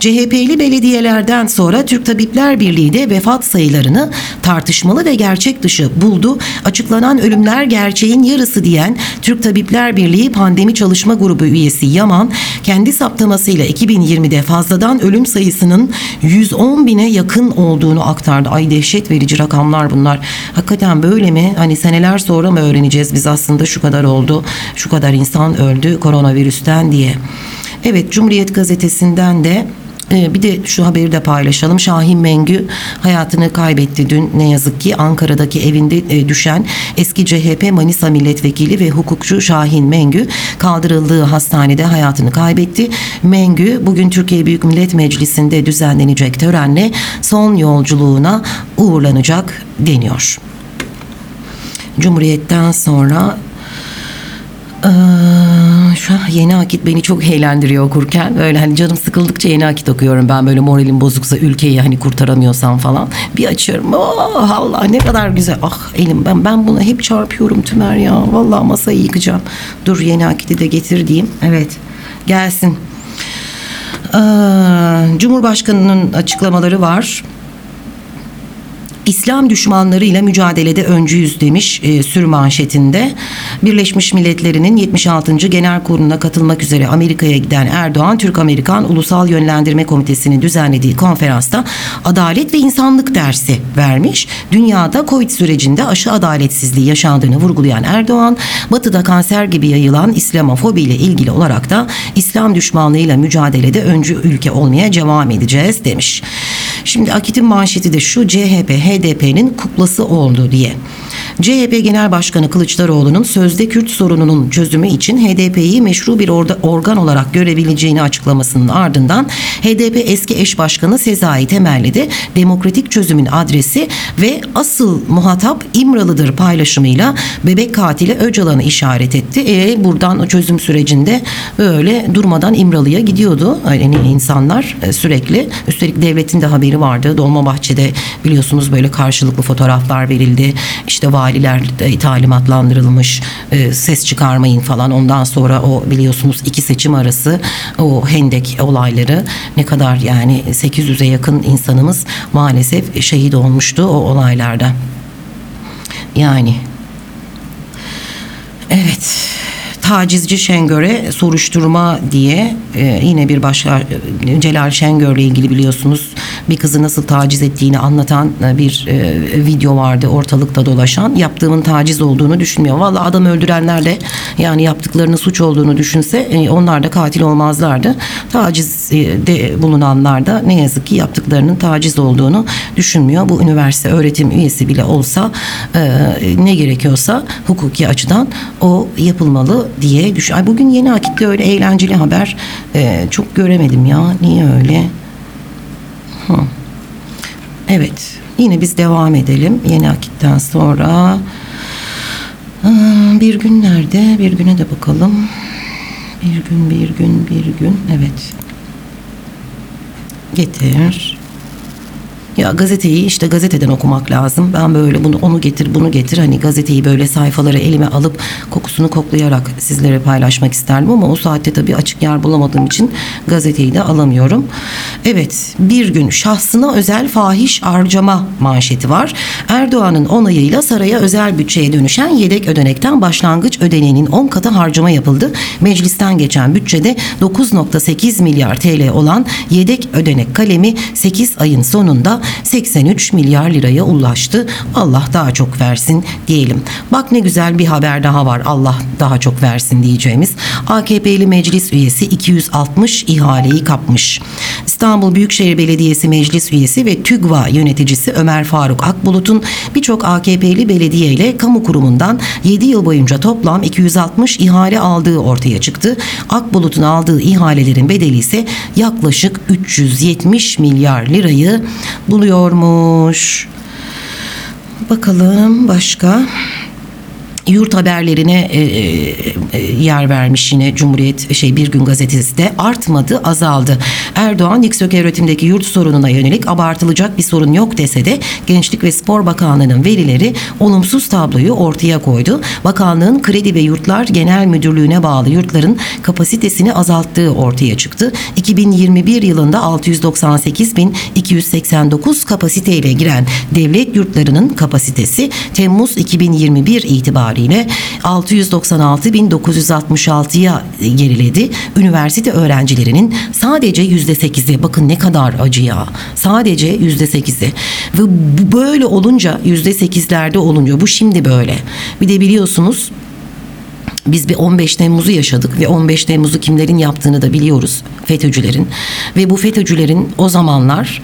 CHP'li belediyelerden sonra Türk Tabipler Birliği de vefat sayılarını tartışmalı ve gerçek dışı buldu. Açıklanan ölümler gerçeğin yarısı diyen Türk Tabipler Birliği Pandemi Çalışma Grubu üyesi Yaman kendi saptamasıyla 2020'de fazladan ölüm sayısının 110 bine yakın olduğunu aktardı. Ay dehşet verici rakamlar bunlar. Hakikaten böyle mi? Hani seneler sonra mı öğreneceğiz biz aslında şu kadar oldu, şu kadar insan öldü koronavirüsten diye. Evet Cumhuriyet Gazetesi'nden de ee, bir de şu haberi de paylaşalım. Şahin Mengü hayatını kaybetti dün ne yazık ki Ankara'daki evinde e, düşen eski CHP Manisa milletvekili ve hukukçu Şahin Mengü kaldırıldığı hastanede hayatını kaybetti. Mengü bugün Türkiye Büyük Millet Meclisi'nde düzenlenecek törenle son yolculuğuna uğurlanacak deniyor. Cumhuriyet'ten sonra ee, şu an yeni akit beni çok eğlendiriyor okurken. Böyle hani canım sıkıldıkça yeni akit okuyorum ben böyle moralim bozuksa ülkeyi hani kurtaramıyorsam falan. Bir açıyorum. Oh Allah ne kadar güzel. Ah elim ben ben buna hep çarpıyorum Tümer ya. Vallahi masayı yıkacağım. Dur yeni akiti de getir diyeyim. Evet gelsin. Ee, Cumhurbaşkanının açıklamaları var. İslam düşmanlarıyla mücadelede öncüyüz demiş e, sür manşetinde. Birleşmiş Milletler'in 76. Genel Kurulu'na katılmak üzere Amerika'ya giden Erdoğan, Türk-Amerikan Ulusal Yönlendirme Komitesi'nin düzenlediği konferansta adalet ve insanlık dersi vermiş. Dünyada Covid sürecinde aşı adaletsizliği yaşandığını vurgulayan Erdoğan, Batı'da kanser gibi yayılan İslamofobi ile ilgili olarak da İslam düşmanlığıyla mücadelede öncü ülke olmaya devam edeceğiz demiş. Şimdi Akit'in manşeti de şu CHP HDP'nin kuklası oldu diye. CHP Genel Başkanı Kılıçdaroğlu'nun sözde Kürt sorununun çözümü için HDP'yi meşru bir orda, organ olarak görebileceğini açıklamasının ardından HDP eski eş başkanı Sezai Temelli de demokratik çözümün adresi ve asıl muhatap İmralı'dır paylaşımıyla bebek katili Öcalan'ı işaret etti. E, buradan çözüm sürecinde böyle durmadan İmralı'ya gidiyordu yani insanlar e, sürekli. Üstelik devletin de haberi vardı. Dolmabahçe'de biliyorsunuz böyle karşılıklı fotoğraflar verildi. İşte valiler talimatlandırılmış e, ses çıkarmayın falan. Ondan sonra o biliyorsunuz iki seçim arası o hendek olayları ne kadar yani 800'e yakın insanımız maalesef şehit olmuştu o olaylarda. Yani Evet. Tacizci Şengör'e soruşturma diye e, yine bir başka e, Celal Şengör'le ilgili biliyorsunuz bir kızı nasıl taciz ettiğini anlatan e, bir e, video vardı ortalıkta dolaşan. Yaptığımın taciz olduğunu düşünmüyor. Vallahi adam öldürenler de yani yaptıklarının suç olduğunu düşünse e, onlar da katil olmazlardı. Tacizde bulunanlar da ne yazık ki yaptıklarının taciz olduğunu düşünmüyor. Bu üniversite öğretim üyesi bile olsa e, ne gerekiyorsa hukuki açıdan o yapılmalı diye düşün. Ay bugün yeni akitte öyle eğlenceli haber e, çok göremedim ya. Niye öyle? Hı. Evet. Yine biz devam edelim. Yeni akitten sonra bir gün nerede? Bir güne de bakalım. Bir gün, bir gün, bir gün. Evet. Getir. Ya gazeteyi işte gazeteden okumak lazım. Ben böyle bunu onu getir bunu getir hani gazeteyi böyle sayfaları elime alıp kokusunu koklayarak sizlere paylaşmak isterdim ama o saatte tabii açık yer bulamadığım için gazeteyi de alamıyorum. Evet bir gün şahsına özel fahiş harcama manşeti var. Erdoğan'ın onayıyla saraya özel bütçeye dönüşen yedek ödenekten başlangıç ödeneğinin 10 katı harcama yapıldı. Meclisten geçen bütçede 9.8 milyar TL olan yedek ödenek kalemi 8 ayın sonunda 83 milyar liraya ulaştı. Allah daha çok versin diyelim. Bak ne güzel bir haber daha var. Allah daha çok versin diyeceğimiz. AKP'li meclis üyesi 260 ihaleyi kapmış. İstanbul Büyükşehir Belediyesi meclis üyesi ve TÜGVA yöneticisi Ömer Faruk Akbulut'un birçok AKP'li belediye ile kamu kurumundan 7 yıl boyunca toplam 260 ihale aldığı ortaya çıktı. Akbulut'un aldığı ihalelerin bedeli ise yaklaşık 370 milyar lirayı buluyormuş. Bakalım başka. Yurt haberlerine e, e, yer vermiş yine Cumhuriyet şey Bir Gün gazetesi de artmadı azaldı. Erdoğan yüksek öğretimdeki yurt sorununa yönelik abartılacak bir sorun yok dese de Gençlik ve Spor Bakanlığı'nın verileri olumsuz tabloyu ortaya koydu. Bakanlığın Kredi ve Yurtlar Genel Müdürlüğü'ne bağlı yurtların kapasitesini azalttığı ortaya çıktı. 2021 yılında 698.289 kapasiteyle giren devlet yurtlarının kapasitesi Temmuz 2021 itibariyle 696.966'ya geriledi. Üniversite öğrencilerinin sadece %8'i bakın ne kadar acı ya. Sadece %8'i. Ve bu böyle olunca %8'lerde olunca bu şimdi böyle. Bir de biliyorsunuz biz bir 15 Temmuz'u yaşadık ve 15 Temmuz'u kimlerin yaptığını da biliyoruz. FETÖ'cülerin. Ve bu FETÖ'cülerin o zamanlar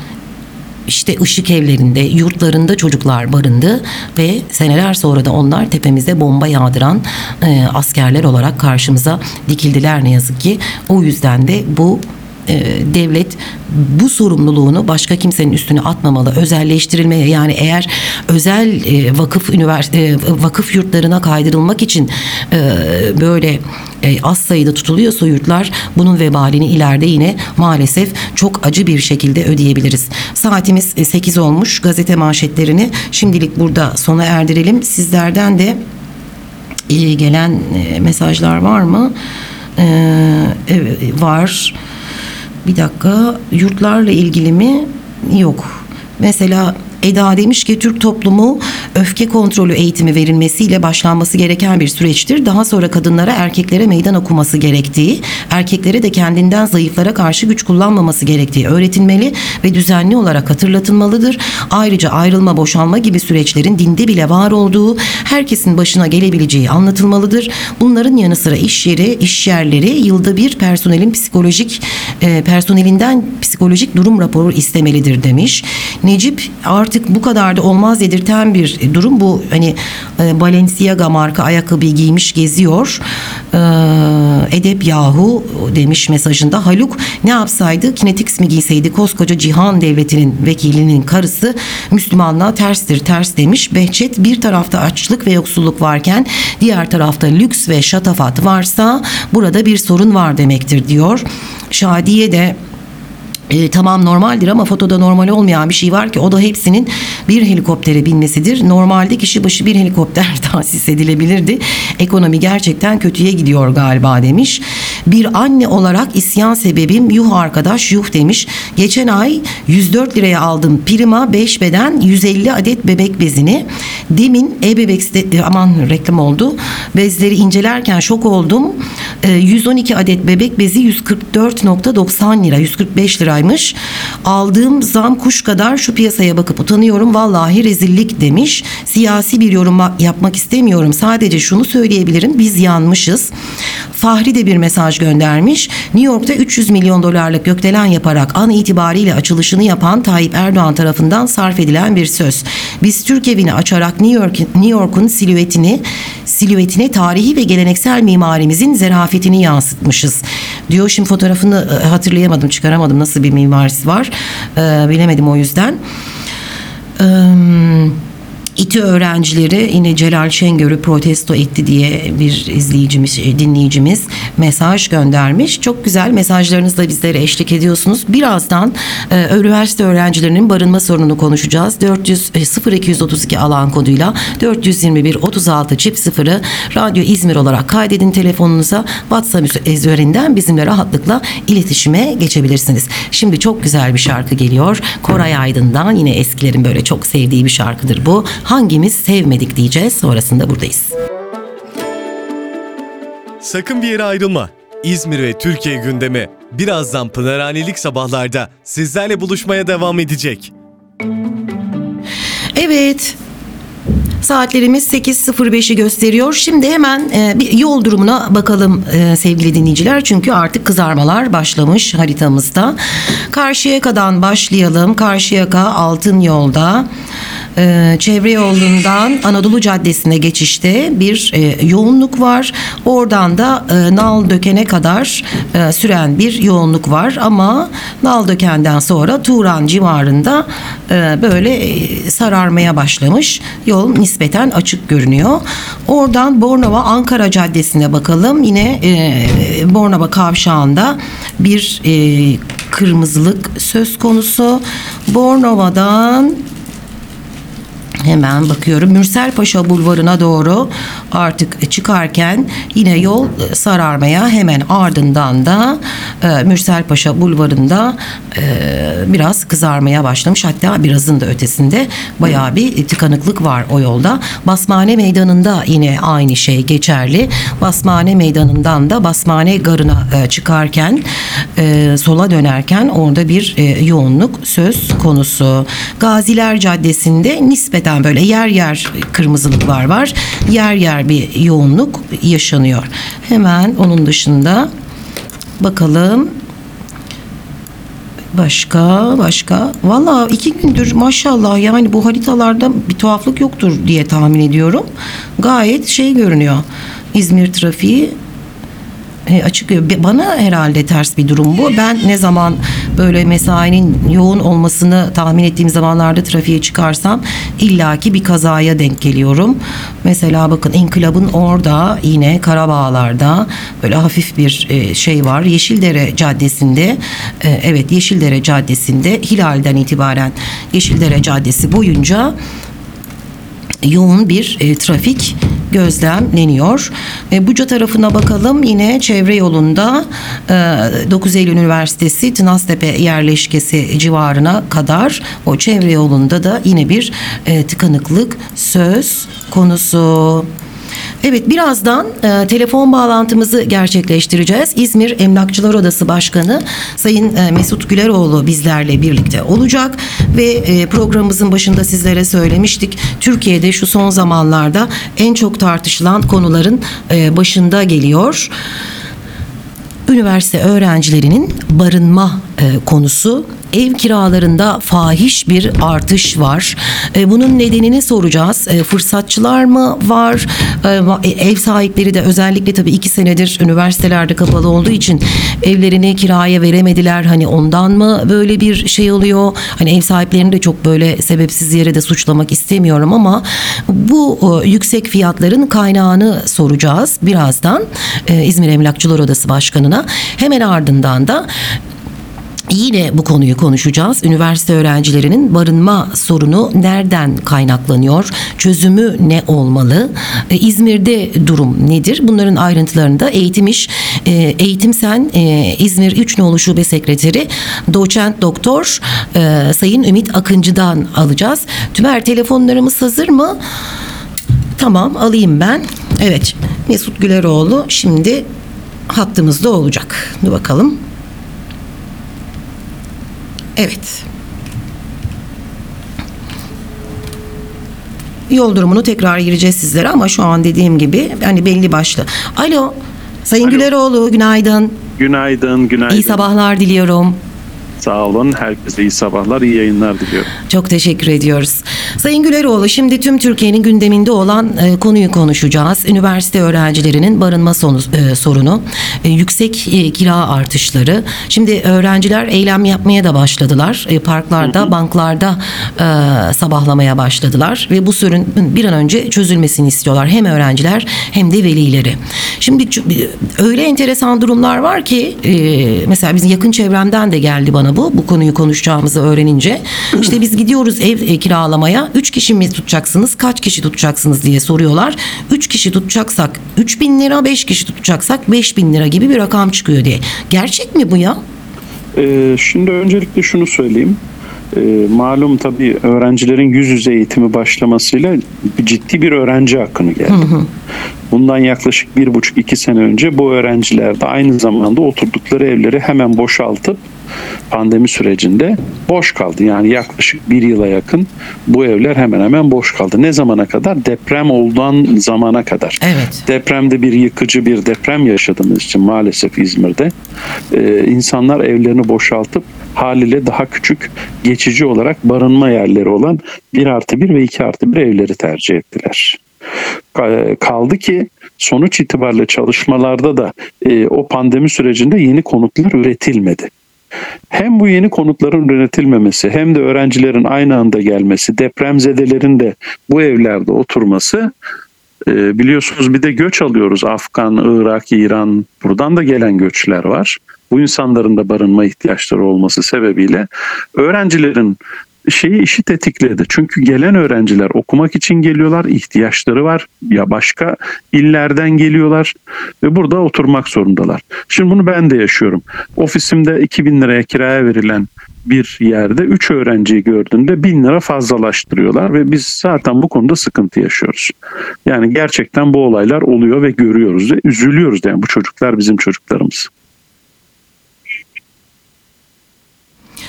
işte ışık evlerinde, yurtlarında çocuklar barındı ve seneler sonra da onlar tepemize bomba yağdıran e, askerler olarak karşımıza dikildiler ne yazık ki. O yüzden de bu devlet bu sorumluluğunu başka kimsenin üstüne atmamalı. Özelleştirilmeye yani eğer özel e, vakıf ünivers e, vakıf yurtlarına kaydırılmak için e, böyle e, az sayıda tutuluyorsa yurtlar bunun vebalini ileride yine maalesef çok acı bir şekilde ödeyebiliriz. Saatimiz e, 8 olmuş. Gazete manşetlerini şimdilik burada sona erdirelim. Sizlerden de e, gelen e, mesajlar var mı? E, evet, var. Bir dakika yurtlarla ilgili mi? Yok. Mesela Eda demiş ki Türk toplumu öfke kontrolü eğitimi verilmesiyle başlanması gereken bir süreçtir. Daha sonra kadınlara erkeklere meydan okuması gerektiği, erkeklere de kendinden zayıflara karşı güç kullanmaması gerektiği öğretilmeli ve düzenli olarak hatırlatılmalıdır. Ayrıca ayrılma, boşanma gibi süreçlerin dinde bile var olduğu, herkesin başına gelebileceği anlatılmalıdır. Bunların yanı sıra iş yeri, iş yerleri yılda bir personelin psikolojik e, personelinden psikolojik durum raporu istemelidir demiş. Necip artık bu kadar da olmaz dedirten bir durum bu. Hani e, Balenciaga marka ayakkabı giymiş geziyor. E, Edep yahu demiş mesajında. Haluk ne yapsaydı? Kinetix mi giyseydi? Koskoca cihan devletinin vekilinin karısı Müslümanlığa terstir ters demiş. Behçet bir tarafta açlık ve yoksulluk varken diğer tarafta lüks ve şatafat varsa burada bir sorun var demektir diyor. Şadiye de e, tamam normaldir ama fotoda normal olmayan bir şey var ki o da hepsinin bir helikoptere binmesidir. Normalde kişi başı bir helikopter tahsis edilebilirdi. Ekonomi gerçekten kötüye gidiyor galiba demiş. Bir anne olarak isyan sebebim yuh arkadaş yuh demiş. Geçen ay 104 liraya aldım prima 5 beden 150 adet bebek bezini. Demin e-bebek site- aman reklam oldu. Bezleri incelerken şok oldum. E, 112 adet bebek bezi 144.90 lira 145 liraymış. Aldığım zam kuş kadar şu piyasaya bakıp utanıyorum. Vallahi rezillik demiş. Siyasi bir yorum yapmak istemiyorum. Sadece şunu söyleyebilirim. Biz yanmışız. Fahri de bir mesaj göndermiş. New York'ta 300 milyon dolarlık gökdelen yaparak an itibariyle açılışını yapan Tayyip Erdoğan tarafından sarf edilen bir söz. Biz Türk evini açarak New York New York'un silüetini silüetine tarihi ve geleneksel mimarimizin zerafetini yansıtmışız. Diyor şimdi fotoğrafını e, hatırlayamadım, çıkaramadım nasıl bir mimarisi var. Ee, bilemedim o yüzden. Eee İTÜ öğrencileri yine Celal Şengör'ü protesto etti diye bir izleyicimiz, e, dinleyicimiz mesaj göndermiş. Çok güzel mesajlarınızla bizlere eşlik ediyorsunuz. Birazdan e, üniversite öğrencilerinin barınma sorununu konuşacağız. 400 e, 0232 alan koduyla 421 36 çift sıfırı Radyo İzmir olarak kaydedin telefonunuza. WhatsApp üzerinden bizimle rahatlıkla iletişime geçebilirsiniz. Şimdi çok güzel bir şarkı geliyor. Koray Aydın'dan yine eskilerin böyle çok sevdiği bir şarkıdır bu. Hangimiz sevmedik diyeceğiz. Sonrasında buradayız. Sakın bir yere ayrılma. İzmir ve Türkiye gündemi birazdan Pınarhanelik sabahlarda sizlerle buluşmaya devam edecek. Evet. Saatlerimiz 8.05'i gösteriyor. Şimdi hemen e, bir yol durumuna bakalım e, sevgili dinleyiciler. Çünkü artık kızarmalar başlamış haritamızda. Karşıyaka'dan başlayalım. Karşıyaka Altın Yolda. E, çevre yolundan Anadolu Caddesi'ne geçişte bir e, yoğunluk var. Oradan da e, Nal Döken'e kadar e, süren bir yoğunluk var ama Nal Döken'den sonra Turan civarında e, böyle e, sararmaya başlamış. Yol nispeten açık görünüyor. Oradan Bornova Ankara Caddesi'ne bakalım. Yine e, Bornova kavşağında bir e, kırmızılık söz konusu. Bornova'dan Hemen bakıyorum Mürsel Paşa Bulvarı'na doğru artık çıkarken yine yol sararmaya hemen ardından da e, Mürsel Paşa Bulvarı'nda e, biraz kızarmaya başlamış. Hatta birazın da ötesinde bayağı bir tıkanıklık var o yolda. Basmane Meydanı'nda yine aynı şey geçerli. Basmane Meydanı'ndan da Basmane Garı'na e, çıkarken e, sola dönerken orada bir e, yoğunluk söz konusu. Gaziler Caddesi'nde nispeten böyle yer yer kırmızılıklar var. Yer yer bir yoğunluk yaşanıyor. Hemen onun dışında bakalım Başka başka valla iki gündür maşallah yani bu haritalarda bir tuhaflık yoktur diye tahmin ediyorum. Gayet şey görünüyor. İzmir trafiği e, açık bana herhalde ters bir durum bu. Ben ne zaman böyle mesainin yoğun olmasını tahmin ettiğim zamanlarda trafiğe çıkarsam illaki bir kazaya denk geliyorum. Mesela bakın İnkılab'ın orada yine Karabağlar'da böyle hafif bir e, şey var. Yeşildere Caddesi'nde e, evet Yeşildere Caddesi'nde Hilal'den itibaren Yeşildere Caddesi boyunca yoğun bir e, trafik gözlemleniyor. E, Buca tarafına bakalım yine çevre yolunda e, 9 Eylül Üniversitesi Tınaztepe yerleşkesi civarına kadar o çevre yolunda da yine bir e, tıkanıklık söz konusu. Evet birazdan e, telefon bağlantımızı gerçekleştireceğiz. İzmir Emlakçılar Odası Başkanı Sayın e, Mesut Güleroğlu bizlerle birlikte olacak ve e, programımızın başında sizlere söylemiştik. Türkiye'de şu son zamanlarda en çok tartışılan konuların e, başında geliyor üniversite öğrencilerinin barınma e, konusu ev kiralarında fahiş bir artış var. E, bunun nedenini soracağız. E, fırsatçılar mı var? E, ev sahipleri de özellikle tabii iki senedir üniversitelerde kapalı olduğu için evlerini kiraya veremediler. Hani ondan mı böyle bir şey oluyor? Hani ev sahiplerini de çok böyle sebepsiz yere de suçlamak istemiyorum ama bu e, yüksek fiyatların kaynağını soracağız birazdan e, İzmir Emlakçılar Odası Başkanı'na. Hemen ardından da Yine bu konuyu konuşacağız. Üniversite öğrencilerinin barınma sorunu nereden kaynaklanıyor? Çözümü ne olmalı? Ee, İzmir'de durum nedir? Bunların ayrıntılarını da Eğitim İş, e, Eğitim Sen e, İzmir 3 Nolu Şube Sekreteri Doçent Doktor e, Sayın Ümit Akıncı'dan alacağız. Tümer telefonlarımız hazır mı? Tamam alayım ben. Evet Mesut Güleroğlu şimdi hattımızda olacak. Dur bakalım. Evet. Yol durumunu tekrar gireceğiz sizlere ama şu an dediğim gibi hani belli başlı. Alo. Sayın Alo. Güleroğlu günaydın. Günaydın, günaydın. İyi sabahlar diliyorum. Sağ olun. Herkese iyi sabahlar, iyi yayınlar diliyorum. Çok teşekkür ediyoruz. Sayın Güleroğlu şimdi tüm Türkiye'nin gündeminde olan e, konuyu konuşacağız. Üniversite öğrencilerinin barınma sonu, e, sorunu, e, yüksek e, kira artışları. Şimdi öğrenciler eylem yapmaya da başladılar. E, parklarda, banklarda e, sabahlamaya başladılar ve bu sorun bir an önce çözülmesini istiyorlar. Hem öğrenciler hem de velileri. Şimdi öyle enteresan durumlar var ki e, mesela bizim yakın çevremden de geldi bana bu. Bu konuyu konuşacağımızı öğrenince. İşte biz gidiyoruz ev e, kiralamaya. Üç kişi mi tutacaksınız? Kaç kişi tutacaksınız diye soruyorlar. Üç kişi tutacaksak 3 bin lira, beş kişi tutacaksak 5 bin lira gibi bir rakam çıkıyor diye. Gerçek mi bu ya? Ee, şimdi öncelikle şunu söyleyeyim. Ee, malum tabii öğrencilerin yüz yüze eğitimi başlamasıyla ciddi bir öğrenci akını geldi. Bundan yaklaşık bir buçuk iki sene önce bu öğrenciler de aynı zamanda oturdukları evleri hemen boşaltıp pandemi sürecinde boş kaldı. Yani yaklaşık bir yıla yakın bu evler hemen hemen boş kaldı. Ne zamana kadar? Deprem olduğun zamana kadar. Evet. Depremde bir yıkıcı bir deprem yaşadığımız için maalesef İzmir'de e, insanlar evlerini boşaltıp haliyle daha küçük geçici olarak barınma yerleri olan 1 artı 1 ve 2 artı 1 evleri tercih ettiler. Ka- Kaldı ki sonuç itibariyle çalışmalarda da e, o pandemi sürecinde yeni konutlar üretilmedi. Hem bu yeni konutların üretilmemesi hem de öğrencilerin aynı anda gelmesi, depremzedelerin de bu evlerde oturması e, biliyorsunuz bir de göç alıyoruz. Afgan, Irak, İran buradan da gelen göçler var. Bu insanların da barınma ihtiyaçları olması sebebiyle öğrencilerin şeyi işi tetikledi. Çünkü gelen öğrenciler okumak için geliyorlar, ihtiyaçları var. Ya başka illerden geliyorlar ve burada oturmak zorundalar. Şimdi bunu ben de yaşıyorum. Ofisimde 2000 liraya kiraya verilen bir yerde 3 öğrenciyi gördüğünde 1000 lira fazlalaştırıyorlar ve biz zaten bu konuda sıkıntı yaşıyoruz. Yani gerçekten bu olaylar oluyor ve görüyoruz ve üzülüyoruz. Yani bu çocuklar bizim çocuklarımız.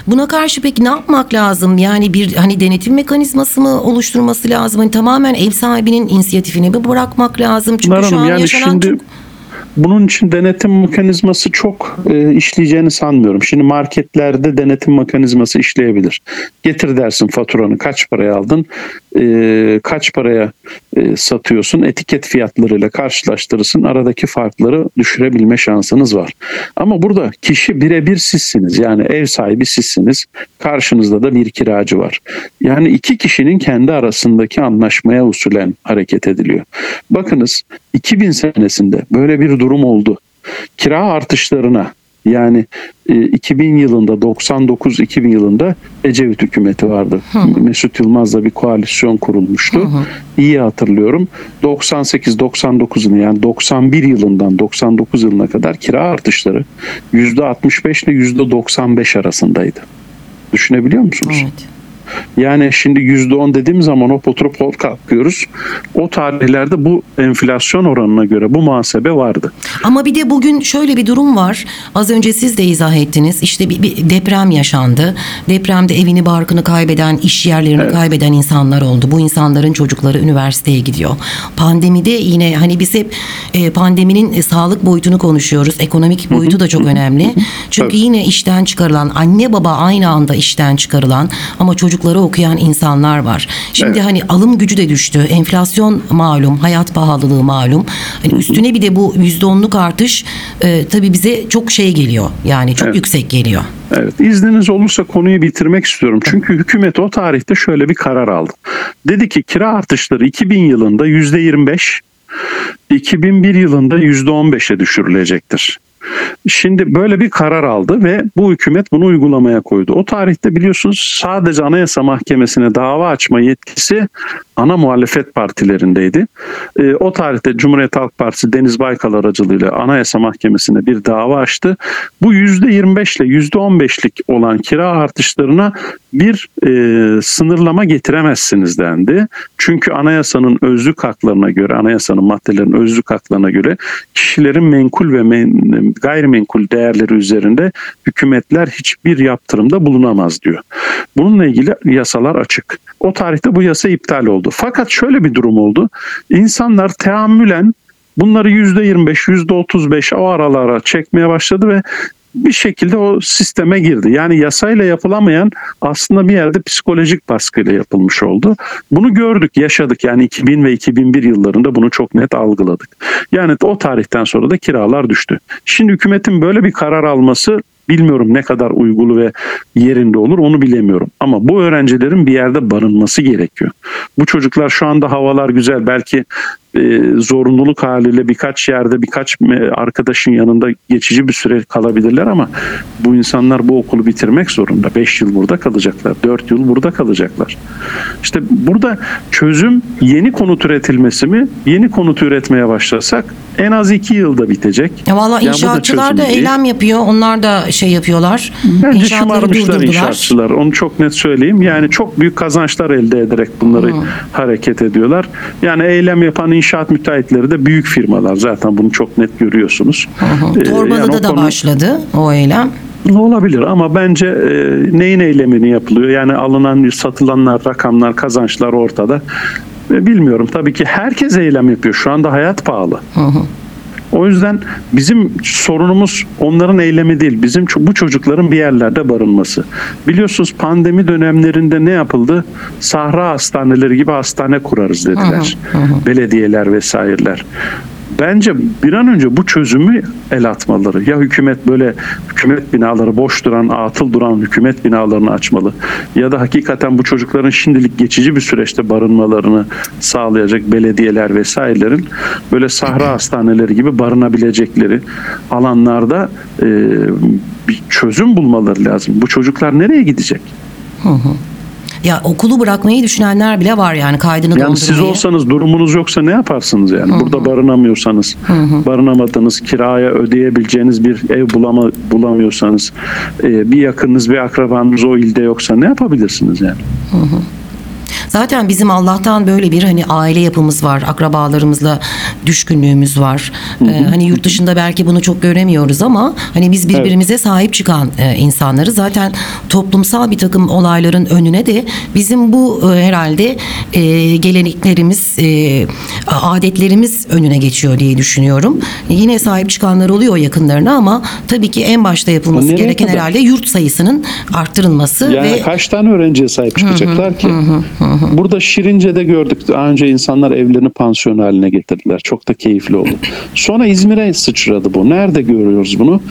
Buna karşı peki ne yapmak lazım? Yani bir hani denetim mekanizması mı oluşturması lazım? Hani tamamen ev sahibinin inisiyatifine mi bırakmak lazım? Çünkü Bunlar şu an Hanım, yani yaşanan şimdi çok... bunun için denetim mekanizması çok e, işleyeceğini sanmıyorum. Şimdi marketlerde denetim mekanizması işleyebilir. Getir dersin faturanı kaç paraya aldın, e, kaç paraya e, satıyorsun, etiket fiyatlarıyla karşılaştırırsın. Aradaki farkları düşürebilme şansınız var. Ama burada kişi birebir sizsiniz. Yani ev sahibi sizsiniz. Karşınızda da bir kiracı var. Yani iki kişinin kendi arasındaki anlaşmaya usulen hareket ediliyor. Bakınız 2000 senesinde böyle bir durum oldu. Kira artışlarına yani e, 2000 yılında 99-2000 yılında Ecevit hükümeti vardı. Mesut Yılmaz'la bir koalisyon kurulmuştu. İyi hatırlıyorum. 98-99'un yani 91 yılından 99 yılına kadar kira artışları %65 ile %95 arasındaydı. Düşünebiliyor musunuz? Evet. Yani şimdi %10 dediğim zaman hop oturup hop kalkıyoruz. O tarihlerde bu enflasyon oranına göre bu muhasebe vardı. Ama bir de bugün şöyle bir durum var. Az önce siz de izah ettiniz. İşte bir, bir deprem yaşandı. Depremde evini barkını kaybeden, iş yerlerini kaybeden insanlar oldu. Bu insanların çocukları üniversiteye gidiyor. Pandemide yine hani biz hep e, pandeminin e, sağlık boyutunu konuşuyoruz. Ekonomik boyutu da çok önemli. Çünkü Tabii. yine işten çıkarılan, anne baba aynı anda işten çıkarılan ama çocukları okuyan insanlar var. Şimdi Evet. hani alım gücü de düştü. Enflasyon malum, hayat pahalılığı malum. Hani üstüne bir de bu %10'luk artış e, tabii bize çok şey geliyor. Yani çok Evet. yüksek geliyor. Evet, izniniz olursa konuyu bitirmek istiyorum. Çünkü hükümet o tarihte şöyle bir karar aldı. Dedi ki kira artışları 2000 yılında %25, 2001 yılında %15'e düşürülecektir. Şimdi böyle bir karar aldı ve bu hükümet bunu uygulamaya koydu. O tarihte biliyorsunuz sadece Anayasa Mahkemesi'ne dava açma yetkisi ana muhalefet partilerindeydi. Ee, o tarihte Cumhuriyet Halk Partisi Deniz Baykal aracılığıyla Anayasa Mahkemesi'ne bir dava açtı. Bu %25 ile %15'lik olan kira artışlarına bir e, sınırlama getiremezsiniz dendi. Çünkü anayasanın özlük haklarına göre, anayasanın maddelerin özlük haklarına göre kişilerin menkul ve men, gayrimenkul değerleri üzerinde hükümetler hiçbir yaptırımda bulunamaz diyor. Bununla ilgili yasalar açık. O tarihte bu yasa iptal oldu. Fakat şöyle bir durum oldu. İnsanlar teamülen bunları %25, %35 o aralara çekmeye başladı ve bir şekilde o sisteme girdi. Yani yasayla yapılamayan aslında bir yerde psikolojik baskıyla yapılmış oldu. Bunu gördük, yaşadık. Yani 2000 ve 2001 yıllarında bunu çok net algıladık. Yani o tarihten sonra da kiralar düştü. Şimdi hükümetin böyle bir karar alması bilmiyorum ne kadar uygulu ve yerinde olur onu bilemiyorum. Ama bu öğrencilerin bir yerde barınması gerekiyor. Bu çocuklar şu anda havalar güzel belki e, zorunluluk haliyle birkaç yerde birkaç arkadaşın yanında geçici bir süre kalabilirler ama bu insanlar bu okulu bitirmek zorunda. 5 yıl burada kalacaklar. 4 yıl burada kalacaklar. İşte burada çözüm yeni konut üretilmesi mi? Yeni konut üretmeye başlasak en az 2 yılda bitecek. Ya valla Yani da inşaatçılar da değil. eylem yapıyor. Onlar da şey yapıyorlar. Bence şımarmışlar inşaatçılar. Onu çok net söyleyeyim. Yani çok büyük kazançlar elde ederek bunları hareket ediyorlar. Yani eylem yapan inşaat müteahhitleri de büyük firmalar. Zaten bunu çok net görüyorsunuz. Ee, Torbalı'da yani da konu- başladı o eylem. Olabilir ama bence e, neyin eylemini yapılıyor? Yani alınan, satılanlar, rakamlar, kazançlar ortada. E, bilmiyorum. Tabii ki herkes eylem yapıyor. Şu anda hayat pahalı. O yüzden bizim sorunumuz onların eylemi değil. Bizim bu çocukların bir yerlerde barınması. Biliyorsunuz pandemi dönemlerinde ne yapıldı? Sahra hastaneleri gibi hastane kurarız dediler. Belediyeler vesaireler. Bence bir an önce bu çözümü el atmaları. Ya hükümet böyle hükümet binaları boş duran, atıl duran hükümet binalarını açmalı. Ya da hakikaten bu çocukların şimdilik geçici bir süreçte barınmalarını sağlayacak belediyeler vesairelerin böyle sahra hastaneleri gibi barınabilecekleri alanlarda e, bir çözüm bulmaları lazım. Bu çocuklar nereye gidecek? Ya okulu bırakmayı düşünenler bile var yani kaydını Yani siz olsanız durumunuz yoksa ne yaparsınız yani? Burada barınamıyorsanız, barınamadınız, kiraya ödeyebileceğiniz bir ev bulama, bulamıyorsanız, e, bir yakınınız, bir akrabanız o ilde yoksa ne yapabilirsiniz yani? Zaten bizim Allah'tan böyle bir hani aile yapımız var. Akrabalarımızla düşkünlüğümüz var. Ee, hani yurt dışında belki bunu çok göremiyoruz ama hani biz birbirimize sahip çıkan e, insanları zaten toplumsal bir takım olayların önüne de bizim bu e, herhalde e, geleneklerimiz, e, adetlerimiz önüne geçiyor diye düşünüyorum. Yine sahip çıkanlar oluyor yakınlarına ama tabii ki en başta yapılması Nereye gereken kadar? herhalde yurt sayısının arttırılması Yani ve kaç tane öğrenciye sahip çıkacaklar ki? Burada Şirince'de gördük. Daha önce insanlar evlerini pansiyon haline getirdiler. Çok da keyifli oldu. Sonra İzmir'e sıçradı bu. Nerede görüyoruz bunu?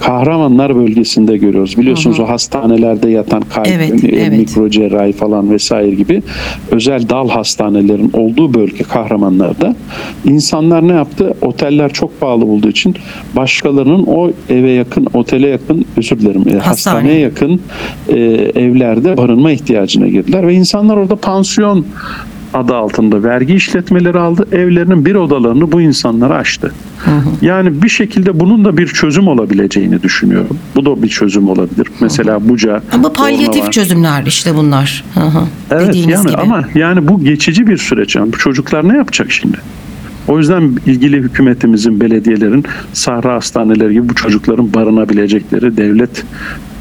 Kahramanlar bölgesinde görüyoruz. Biliyorsunuz o hastanelerde yatan kalp, Evet, e, evet. mikro cerrahi falan vesaire gibi özel dal hastanelerin olduğu bölge kahramanlarda insanlar ne yaptı? Oteller çok pahalı olduğu için başkalarının o eve yakın, otele yakın, özür dilerim, e, hastaneye yakın e, evlerde barınma ihtiyacına girdiler ve insanlar orada pansiyon adı altında vergi işletmeleri aldı. Evlerinin bir odalarını bu insanlara açtı. Yani bir şekilde bunun da bir çözüm olabileceğini düşünüyorum. Bu da bir çözüm olabilir. Mesela Buca, Ama palyatif çözümler işte bunlar. Hı hı. Evet Dediğiniz yani gibi. ama yani bu geçici bir süreç. Yani bu çocuklar ne yapacak şimdi? O yüzden ilgili hükümetimizin, belediyelerin, sahra hastaneleri gibi bu çocukların barınabilecekleri devlete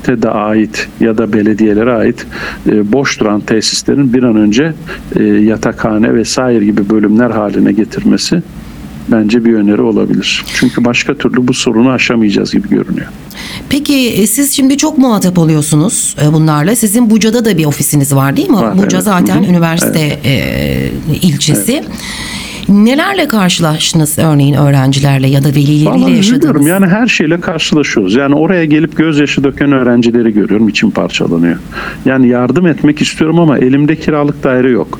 de ait ya da belediyelere ait e, boş duran tesislerin bir an önce e, yatakhane vesaire gibi bölümler haline getirmesi bence bir öneri olabilir. Çünkü başka türlü bu sorunu aşamayacağız gibi görünüyor. Peki e, siz şimdi çok muhatap oluyorsunuz e, bunlarla. Sizin Buca'da da bir ofisiniz var değil mi? Var, Buca evet. zaten Hı hı. üniversite e, ilçesi. Nelerle karşılaştınız örneğin öğrencilerle ya da velileriyle Vallahi yaşadınız? Yani her şeyle karşılaşıyoruz. Yani oraya gelip gözyaşı döken öğrencileri görüyorum. içim parçalanıyor. Yani yardım etmek istiyorum ama elimde kiralık daire yok.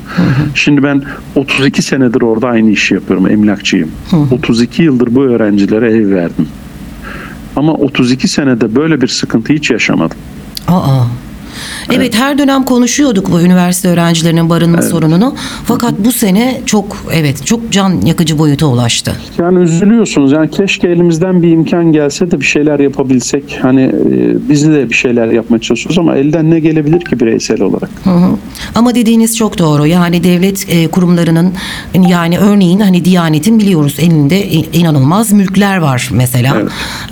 Şimdi ben 32 senedir orada aynı işi yapıyorum. Emlakçıyım. 32 yıldır bu öğrencilere ev verdim. Ama 32 senede böyle bir sıkıntı hiç yaşamadım. Aa. Evet her dönem konuşuyorduk bu üniversite öğrencilerinin barınma sorununu. Fakat bu sene çok evet çok can yakıcı boyuta ulaştı. Yani üzülüyorsunuz. Yani keşke elimizden bir imkan gelse de bir şeyler yapabilsek. Hani e, biz de bir şeyler yapmaya çalışıyoruz ama elden ne gelebilir ki bireysel olarak? Hı hı. Ama dediğiniz çok doğru. Yani devlet e, kurumlarının yani örneğin hani Diyanet'in biliyoruz elinde in- inanılmaz mülkler var mesela.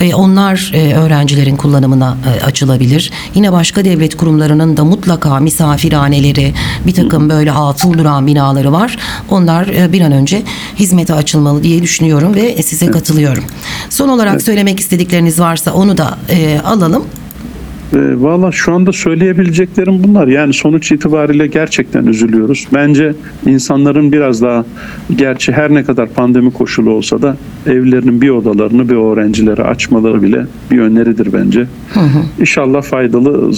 E, onlar e, öğrencilerin kullanımına e, açılabilir. Yine başka devlet kurumlarının da mutlaka misafirhaneleri, bir takım böyle atıl duran binaları var. Onlar e, bir an önce hizmete açılmalı diye düşünüyorum ve size katılıyorum. Son olarak söylemek istedikleriniz varsa onu da e, alalım. E, Valla şu anda söyleyebileceklerim bunlar. Yani sonuç itibariyle gerçekten üzülüyoruz. Bence insanların biraz daha gerçi her ne kadar pandemi koşulu olsa da evlerinin bir odalarını bir öğrencilere açmaları bile bir öneridir bence. İnşallah faydalı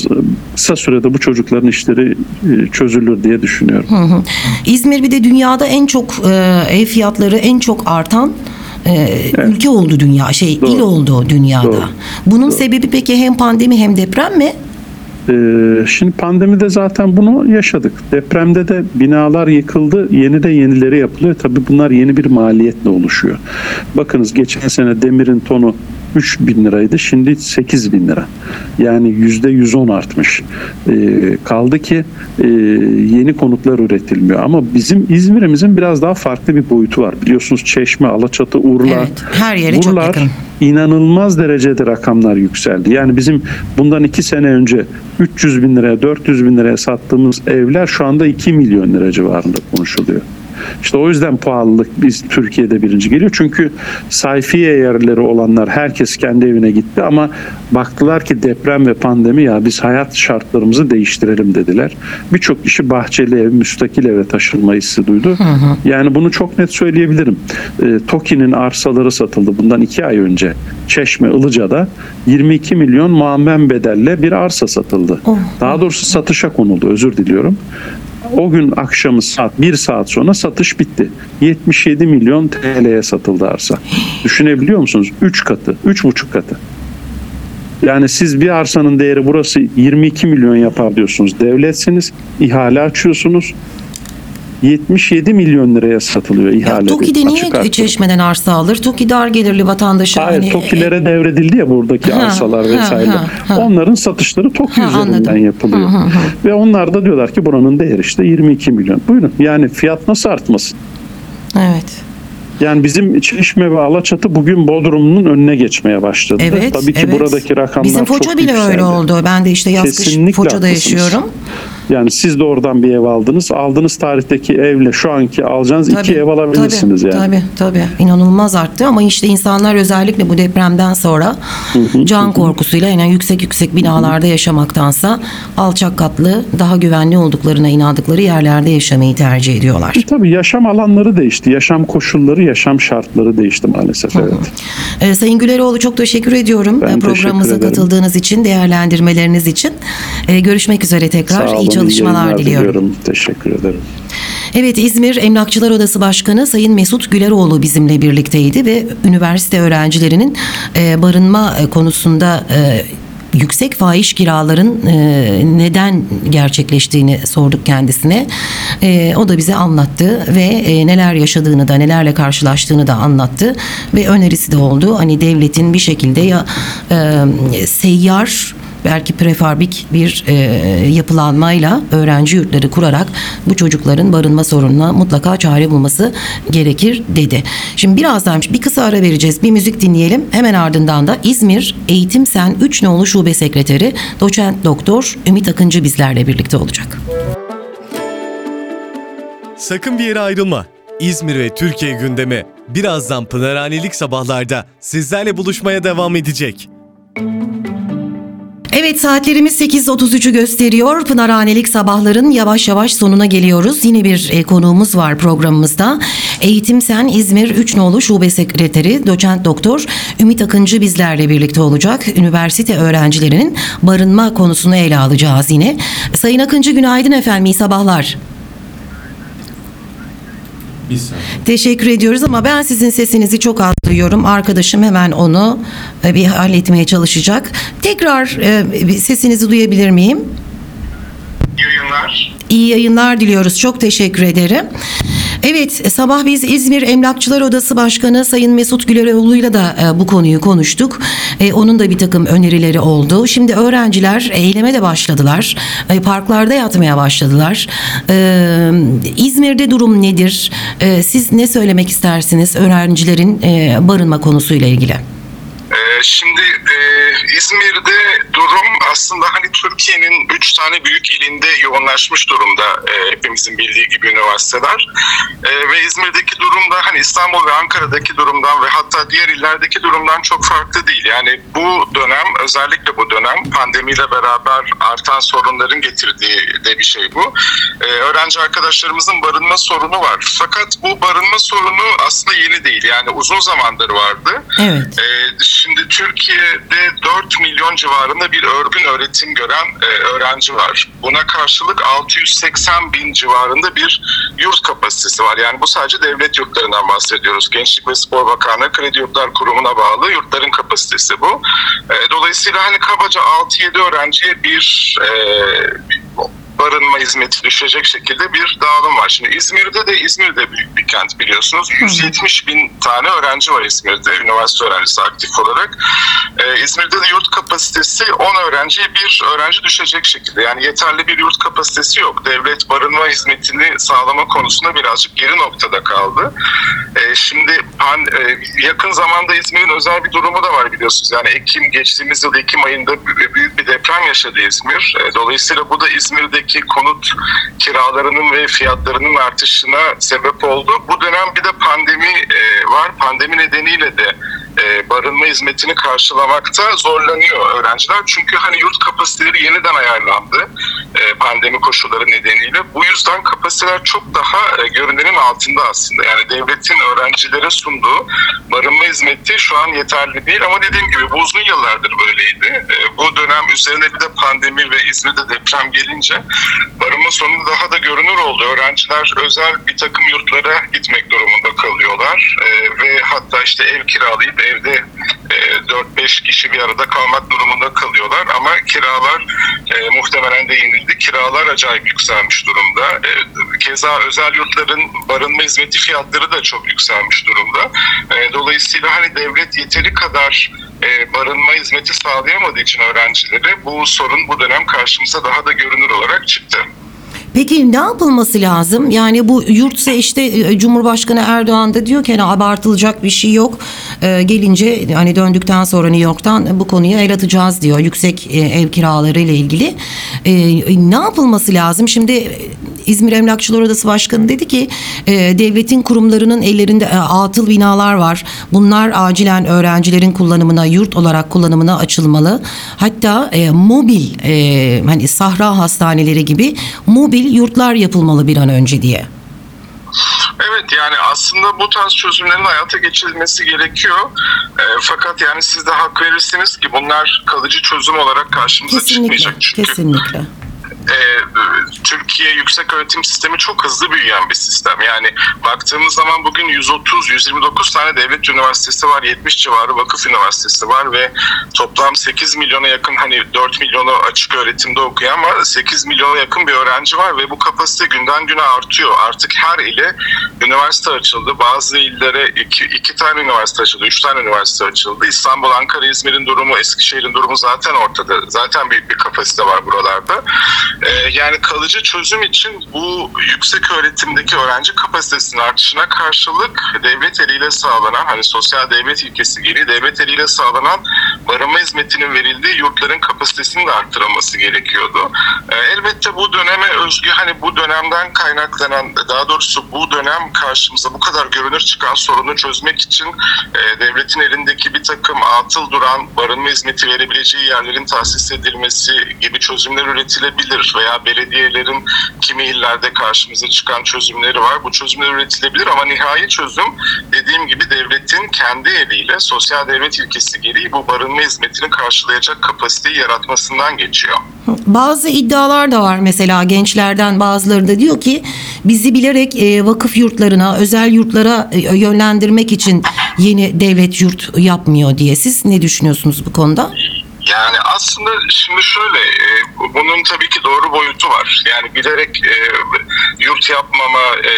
kısa sürede bu çocukların işleri e, çözülür diye düşünüyorum. Hı hı. İzmir bir de dünyada en çok e, ev fiyatları en çok artan e, ülke oldu dünya şey Doğru. il oldu dünyada. Doğru. Bunun sebebi peki hem pandemi hem deprem mi? Ee, Şimdi pandemide zaten bunu yaşadık. Depremde de binalar yıkıldı, yeni de yenileri yapılıyor. Tabii bunlar yeni bir maliyetle oluşuyor. Bakınız geçen sene demirin tonu 3 bin liraydı, şimdi 8 bin lira. Yani yüzde 110 artmış. Ee, kaldı ki e, yeni konutlar üretilmiyor. Ama bizim İzmir'imizin biraz daha farklı bir boyutu var. Biliyorsunuz Çeşme, Alaçatı, Urla. Evet, her yere çok Buralar yakın. inanılmaz derecede rakamlar yükseldi. Yani bizim bundan iki sene önce 300 bin liraya 400 bin liraya sattığımız evler şu anda 2 milyon lira civarında konuşuluyor. İşte o yüzden pahalılık biz Türkiye'de birinci geliyor. Çünkü sayfiye yerleri olanlar herkes kendi evine gitti ama baktılar ki deprem ve pandemi ya biz hayat şartlarımızı değiştirelim dediler. Birçok kişi bahçeli ev, müstakil eve taşınma hissi duydu. Yani bunu çok net söyleyebilirim. E, TOKİ'nin arsaları satıldı bundan iki ay önce. Çeşme Ilıca'da 22 milyon muammen bedelle bir arsa satıldı. Oh. Daha doğrusu satışa konuldu özür diliyorum. O gün akşamı saat 1 saat sonra satış bitti. 77 milyon TL'ye satıldı arsa. Düşünebiliyor musunuz? 3 katı, 3,5 katı. Yani siz bir arsanın değeri burası 22 milyon yapar diyorsunuz. Devletsiniz, ihale açıyorsunuz. 77 milyon liraya satılıyor Ya ihale. TOKİ'de niye çeşmeden arsa alır? TOKİ dar gelirli vatandaşa. Hayır, hani- TOKİ'lere devredildi ya buradaki Ha, arsalar ha, vesaire. ha, ha. Onların satışları TOKİ Ha, üzerinden anladım. yapılıyor. Hı, hı, hı. Ve onlar da diyorlar ki buranın değeri işte 22 milyon. Buyurun yani fiyat nasıl artmasın? Evet. Yani bizim Çeşme ve Alaçatı bugün Bodrum'un önüne geçmeye başladı. Evet. Tabii ki evet. buradaki rakamlar Bizim çok Foça bile yükseldi. öyle oldu. Ben de işte yaz kış Foça'da haklısınız. yaşıyorum. Yani siz de oradan bir ev aldınız. Aldığınız tarihteki evle şu anki alacağınız iki ev alabilirsiniz tabii, yani. Tabii tabii inanılmaz arttı ama işte insanlar özellikle bu depremden sonra can korkusuyla yani yüksek yüksek binalarda yaşamaktansa alçak katlı daha güvenli olduklarına inandıkları yerlerde yaşamayı tercih ediyorlar. E Tabii yaşam alanları değişti. Yaşam koşulları, yaşam şartları değişti maalesef. Evet. Ee, Sayın Güleroğlu çok teşekkür ediyorum Ben teşekkür programımıza ederim. katıldığınız için, değerlendirmeleriniz için. Ee, görüşmek üzere tekrar. Sağ olun, İyi çalışmalar diliyorum. Teşekkür ederim. Evet İzmir Emlakçılar Odası Başkanı Sayın Mesut Güleroğlu bizimle birlikteydi ve üniversite öğrencilerinin e, barınma e, konusunda e, yüksek fahiş kiraların e, neden gerçekleştiğini sorduk kendisine. E, o da bize anlattı ve e, neler yaşadığını da nelerle karşılaştığını da anlattı ve önerisi de oldu. Hani devletin bir şekilde ya e, seyyar belki prefabrik bir e, yapılanmayla öğrenci yurtları kurarak bu çocukların barınma sorununa mutlaka çare bulması gerekir dedi. Şimdi birazdan bir kısa ara vereceğiz. Bir müzik dinleyelim. Hemen ardından da İzmir Eğitim Sen 3 Nolu Şube Sekreteri Doçent Doktor Ümit Akıncı bizlerle birlikte olacak. Sakın bir yere ayrılma. İzmir ve Türkiye gündemi birazdan Pınarhanelik sabahlarda sizlerle buluşmaya devam edecek. Evet saatlerimiz 8.33'ü gösteriyor. Pınarhanelik sabahların yavaş yavaş sonuna geliyoruz. Yine bir e, konuğumuz var programımızda. Eğitim Sen İzmir 3 Nolu Şube Sekreteri Doçent Doktor Ümit Akıncı bizlerle birlikte olacak. Üniversite öğrencilerinin barınma konusunu ele alacağız yine. Sayın Akıncı günaydın efendim iyi sabahlar. Teşekkür ediyoruz ama ben sizin sesinizi çok az duyuyorum. Arkadaşım hemen onu e, bir halletmeye çalışacak. Tekrar e, sesinizi duyabilir miyim? Yayınlar. İyi yayınlar diliyoruz. Çok teşekkür ederim. Evet, sabah biz İzmir Emlakçılar Odası Başkanı Sayın Mesut Güleroğlu'yla da e, bu konuyu konuştuk. E, onun da bir takım önerileri oldu. Şimdi öğrenciler eyleme de başladılar. E, parklarda yatmaya başladılar. E, İzmir'de durum nedir? E, siz ne söylemek istersiniz öğrencilerin e, barınma konusuyla ilgili? Ee, şimdi e, İzmir'de durum aslında hani Türkiye'nin üç tane büyük ilinde yoğunlaşmış durumda e, hepimizin bildiği gibi üniversiteler. E, ve İzmir'deki durumda hani İstanbul ve Ankara'daki durumdan ve hatta diğer illerdeki durumdan çok farklı değil. Yani bu dönem özellikle bu dönem pandemiyle beraber artan sorunların getirdiği de bir şey bu. E, öğrenci arkadaşlarımızın barınma sorunu var. Fakat bu barınma sorunu aslında yeni değil. Yani uzun zamandır vardı. Evet. Ee, şimdi Türkiye'de 4 milyon civarında bir örgün öğretim gören e, öğrenci var. Buna karşılık 680 bin civarında bir yurt kapasitesi var. Yani bu sadece devlet yurtlarından bahsediyoruz. Gençlik ve Spor Bakanlığı Kredi Yurtlar Kurumu'na bağlı yurtların kapasitesi bu. E, dolayısıyla hani kabaca 6-7 öğrenciye bir e, barınma hizmeti düşecek şekilde bir dağılım var. Şimdi İzmir'de de İzmir'de büyük bir kent biliyorsunuz. 170 bin tane öğrenci var İzmir'de, üniversite öğrencisi aktif olarak. Ee, İzmir'de de yurt kapasitesi 10 öğrenciye bir öğrenci düşecek şekilde. Yani yeterli bir yurt kapasitesi yok. Devlet barınma hizmetini sağlama konusunda birazcık geri noktada kaldı. Ee, şimdi pan, e, yakın zamanda İzmir'in özel bir durumu da var biliyorsunuz. Yani Ekim geçtiğimiz yıl Ekim ayında büyük bir deprem yaşadı İzmir. E, dolayısıyla bu da İzmir'deki kentteki konut kiralarının ve fiyatlarının artışına sebep oldu. Bu dönem bir de pandemi e, var. Pandemi nedeniyle de e, barınma hizmetini karşılamakta zorlanıyor öğrenciler. Çünkü hani yurt kapasiteleri yeniden ayarlandı pandemi koşulları nedeniyle. Bu yüzden kapasiteler çok daha e, görünenin altında aslında. Yani devletin öğrencilere sunduğu barınma hizmeti şu an yeterli değil ama dediğim gibi bu uzun yıllardır böyleydi. E, bu dönem üzerine bir de pandemi ve İzmir'de deprem gelince barınma sorunu daha da görünür oldu. Öğrenciler özel bir takım yurtlara gitmek durumunda kalıyorlar E, ve hatta işte ev kiralayıp evde e, 4-5 kişi bir arada kalmak durumunda kalıyorlar ama kiralar muhtemelen değinildi. Kiralar acayip yükselmiş durumda. E, keza özel yurtların barınma hizmeti fiyatları da çok yükselmiş durumda. E, dolayısıyla hani devlet yeteri kadar e, barınma hizmeti sağlayamadığı için öğrencilere bu sorun bu dönem karşımıza daha da görünür olarak çıktı. Peki ne yapılması lazım? Yani bu yurtsa işte Cumhurbaşkanı Erdoğan da diyor ki hani abartılacak bir şey yok. E, gelince hani döndükten sonra New York'tan bu konuya el atacağız diyor. Yüksek e, ev kiraları ile ilgili. E, ne yapılması lazım? Şimdi e, İzmir Emlakçılar Odası Başkanı dedi ki e, devletin kurumlarının ellerinde atıl binalar var. Bunlar acilen öğrencilerin kullanımına, yurt olarak kullanımına açılmalı. Hatta mobil hani sahra hastaneleri gibi mobil yurtlar yapılmalı bir an önce diye. Evet yani aslında bu tarz çözümlerin hayata geçirilmesi gerekiyor. E, fakat yani siz de hak verirsiniz ki bunlar kalıcı çözüm olarak karşımıza Kesinlikle, çıkmayacak. Çünkü kesinlikle. E, Türkiye yüksek öğretim sistemi çok hızlı büyüyen bir sistem. Yani baktığımız zaman bugün 130-129 tane devlet üniversitesi var, 70 civarı vakıf üniversitesi var ve toplam 8 milyona yakın hani 4 milyonu açık öğretimde okuyan var, 8 milyona yakın bir öğrenci var ve bu kapasite günden güne artıyor. Artık her ile üniversite açıldı. Bazı illere iki, tane üniversite açıldı, üç tane üniversite açıldı. İstanbul, Ankara, İzmir'in durumu, Eskişehir'in durumu zaten ortada. Zaten büyük bir kapasite var buralarda. Ee, yani kalıcı çözüm için bu yüksek öğretimdeki öğrenci kapasitesinin artışına karşılık devlet eliyle sağlanan hani sosyal devlet ilkesi gereği devlet eliyle sağlanan barınma hizmetinin verildiği yurtların kapasitesinin de arttırılması gerekiyordu. Ee, elbette bu döneme özgü hani bu dönemden kaynaklanan daha doğrusu bu dönem karşımıza bu kadar görünür çıkan sorunu çözmek için e, devletin elindeki bir takım atıl duran barınma hizmeti verebileceği yerlerin tahsis edilmesi gibi çözümler üretilebilir veya belediyelerin kimi illerde karşımıza çıkan çözümleri var. Bu çözümler üretilebilir ama nihai çözüm dediğim gibi devletin kendi eliyle sosyal devlet ilkesi gereği bu barınma hizmetini karşılayacak kapasiteyi yaratmasından geçiyor. Bazı iddialar da var mesela gençlerden bazıları da diyor ki bizi bilerek e, vakıf yurtlarına, özel yurtlara e, yönlendirmek için yeni devlet yurt yapmıyor diye. Siz ne düşünüyorsunuz bu konuda? Yani aslında şimdi şöyle e, bunun tabii ki doğru boyutu var. Yani bilerek e, yurt yapmama e,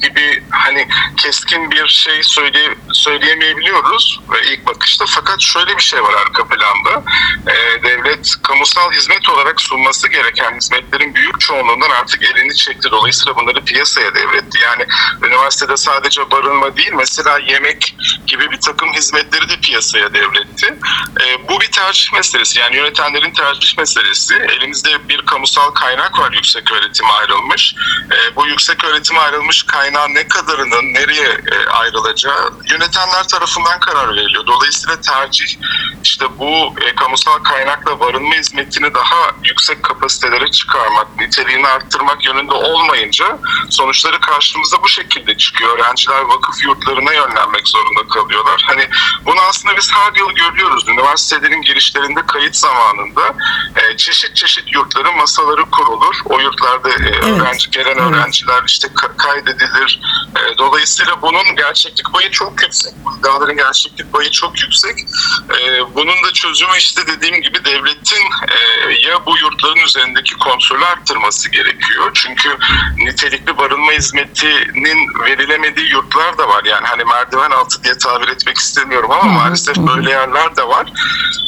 gibi hani keskin bir şey söyle, söyleyemeyebiliyoruz ve ilk bakışta. Fakat şöyle bir şey var arka planda. E, devlet kamusal hizmet olarak sunması gereken hizmetlerin büyük çoğunluğundan artık elini çekti. Dolayısıyla bunları piyasaya devretti. Yani üniversitede sadece barınma değil mesela yemek gibi bir takım hizmetleri de piyasaya devretti. E, bu bir tercih meselesi. Yani yönetenlerin tercih meselesi. Elimizde bir kamusal kaynak var yüksek öğretime ayrılmış. E, bu yüksek öğretime ayrılmış kaynağın ne kadarının nereye e, ayrılacağı yönetenler tarafından karar veriliyor. Dolayısıyla tercih işte bu e, kamusal kaynakla barınma hizmetini daha yüksek kapasitelere çıkarmak, niteliğini arttırmak yönünde olmayınca sonuçları karşımıza bu şekilde çıkıyor. Öğrenciler vakıf yurtlarına yönlenmek zorunda kalıyorlar. Hani bunu aslında biz her yıl görüyoruz. Üniversitelerin girişlerinde kayıt zamanında e, çeşit çeşit yurtların masaları kurulur. O yurtlarda e, öğrenci gelen öğrenciler işte ka- kaydedilir. E, dolayısıyla bunun gerçeklik payı çok yüksek. İddiaların gerçeklik payı çok yüksek. E, bunun da çözümü işte dediğim gibi devletin e, ya bu yurtların üzerindeki kontrolü arttırması gerekiyor. Çünkü nitelikli barınma hizmetinin verilemediği yurtlar da var. Yani hani merdiven altı diye tabir etmek istemiyorum ama maalesef böyle yerler de var.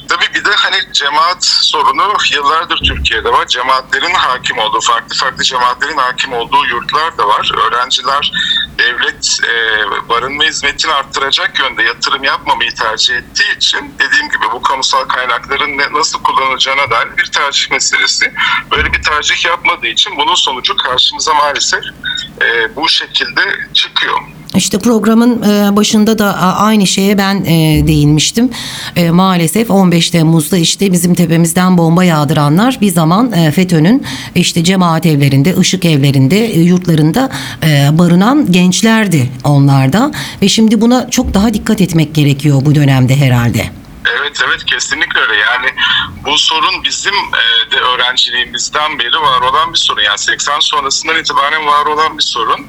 Tabii bir de hani cemaat sorunu yıllardır Türkiye'de var. Cemaatlerin hakim olduğu, farklı farklı cemaatlerin hakim olduğu yurtlar da var. Öğrenciler ev, devlet e, barınma hizmetini arttıracak yönde yatırım yapmamayı tercih ettiği için dediğim gibi bu kamusal kaynakların ne, nasıl kullanılacağına dair bir tercih meselesi. Böyle bir tercih yapmadığı için bunun sonucu karşımıza maalesef e, bu şekilde çıkıyor. İşte programın e, başında da aynı şeye ben e, değinmiştim. E, Maalesef 15 Temmuz'da işte bizim tepemizden bomba yağdıranlar bir zaman FETÖ'nün işte cemaat evlerinde, ışık evlerinde, yurtlarında barınan gençlerdi onlarda. Ve şimdi buna çok daha dikkat etmek gerekiyor bu dönemde herhalde. Evet evet kesinlikle öyle. Yani bu sorun bizim e, de öğrenciliğimizden beri var olan bir sorun. Yani 80 sonrasından itibaren var olan bir sorun.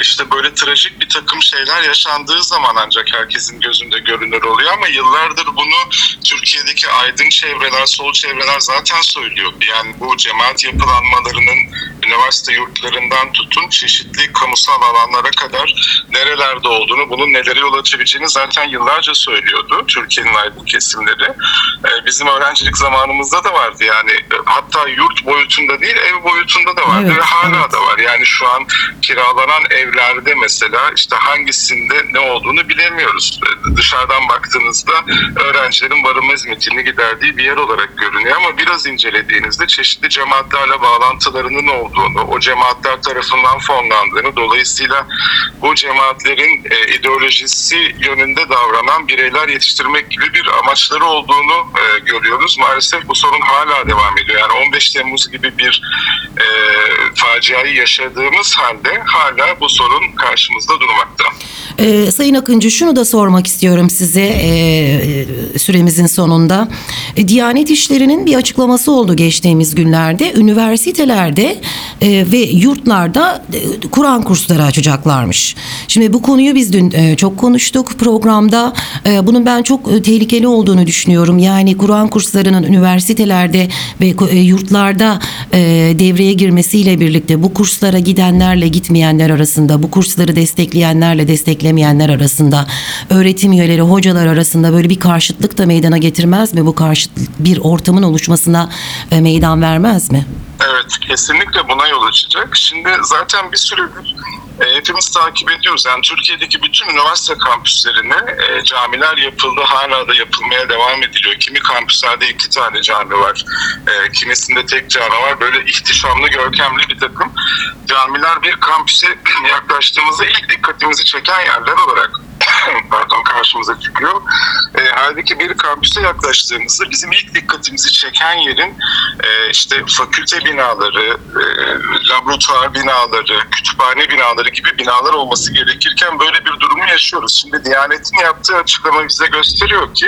İşte böyle trajik bir takım şeyler yaşandığı zaman ancak herkesin gözünde görünür oluyor. Ama yıllardır bunu Türkiye'deki aydın çevreler sol çevreler zaten söylüyor. Yani bu cemaat yapılanmalarının üniversite yurtlarından tutun çeşitli kamusal alanlara kadar nerelerde olduğunu, bunun nelere yol açabileceğini zaten yıllarca söylüyordu Türkiye'nin aydın kesimleri. Ee, bizim öğrencilik zamanımızda da vardı yani hatta yurt boyutunda değil ev boyutunda da vardı Evet, ve hala evet. da var. Yani şu an kiralanan evlerde mesela işte hangisinde ne olduğunu bilemiyoruz. Dışarıdan baktığınızda öğrencilerin barınma hizmetini giderdiği bir yer olarak görünüyor ama biraz incelediğinizde çeşitli cemaatlerle bağlantılarının olduğunu, o cemaatler tarafından fonlandığını, dolayısıyla bu cemaatlerin e, ideolojisi yönünde davranan bireyler yetiştirmek gibi bir amaçları olduğunu e, görüyoruz. Maalesef bu sorun hala devam ediyor. Yani 15 Temmuz gibi bir e, faciayı yaşadığımız halde hala bu sorun karşımızda durmakta. Ee, Sayın Akıncı şunu da sormak istiyorum size e, e, süremizin sonunda. E, Diyanet İşleri'nin bir açıklaması oldu geçtiğimiz günlerde. Üniversitelerde e, ve yurtlarda e, Kur'an kursları açacaklarmış. Şimdi bu konuyu biz dün e, çok konuştuk programda. E, bunun ben çok e, tehlikeli düşünüyorum. Yani Kur'an kurslarının üniversitelerde ve e, yurtlarda e, devreye girmesiyle birlikte bu kurslara gidenlerle gitmeyenler arasında, bu kursları destekleyenlerle desteklemeyenler arasında, öğretim üyeleri, hocalar arasında böyle bir karşıtlık da meydana getirmez mi? Bu karşıt bir ortamın oluşmasına e, meydan vermez mi? Evet kesinlikle buna yol açacak. Şimdi zaten bir süredir e, hepimiz takip ediyoruz. Yani Türkiye'deki bütün üniversite kampüslerine e, camiler yapıldı. Hala da yapılmaya devam ediliyor. Kimi kampüslerde iki tane cami var. E, kimisinde tek cami var. Böyle ihtişamlı, görkemli bir takım camiler bir kampüse yaklaştığımızda ilk dikkatimizi çeken yerler olarak pardon karşımıza çıkıyor. E, halbuki bir kampüse yaklaştığımızda bizim ilk dikkatimizi çeken yerin e, işte fakülte binaları, e, laboratuvar binaları, kütüphane binaları gibi binalar olması gerekirken böyle bir durumu yaşıyoruz. Şimdi Diyanet'in yaptığı açıklama bize gösteriyor ki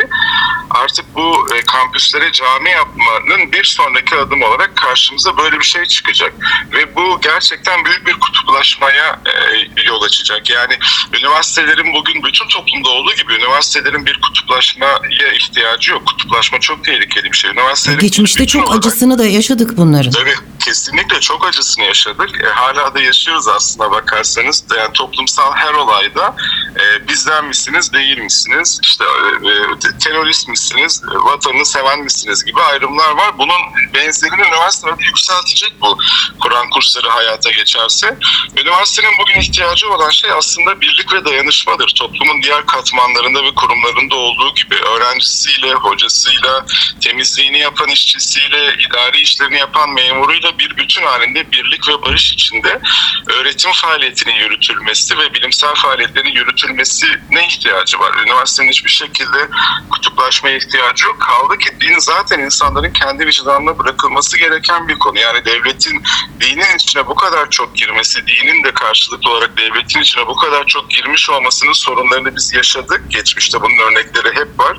artık bu e, kampüslere cami yapmanın bir sonraki adım olarak karşımıza böyle bir şey çıkacak. Ve bu gerçekten büyük bir kutuplaşmaya e, yol açacak. Yani üniversitelerin bugün bütün toplumda olduğu gibi üniversitelerin bir kutuplaşmaya ihtiyacı yok. Kutuplaşma çok tehlikeli bir şey. Üniversitelerin Geçmişte çok olarak- acısını da yaşadık bunların. Tabii kesinlikle çok acısını yaşadık. E, hala da yaşıyoruz aslında bakarsanız. Yani toplumsal her olayda e, bizden misiniz, değil misiniz? İşte e, e, terörist misiniz, vatanını seven misiniz gibi ayrımlar var. Bunun benzerini üniversitelerde yükseltecek bu Kur'an kursları hayata geçerse. Üniversitenin bugün ihtiyacı olan şey aslında birlik ve dayanışmadır. Toplumun diğer katmanlarında ve kurumlarında olduğu gibi öğrencisiyle, hocasıyla, temizliğini yapan işçisiyle, idari işlerini yapan memuruyla bir bütün halinde birlik ve barış içinde öğretim faaliyetinin yürütülmesi ve bilimsel faaliyetlerin yürütülmesine ihtiyacı var. Üniversitenin hiçbir şekilde kutuplaşmaya ihtiyacı yok. Kaldı ki din zaten insanların kendi vicdanına bırakılması gereken bir konu. Yani devletin dinin içine bu kadar çok girmesi, dinin de karşılıklı olarak devletin içine bu kadar çok girmiş olmasının sorunlarını biz yaşadık. Geçmişte bunun örnekleri hep var.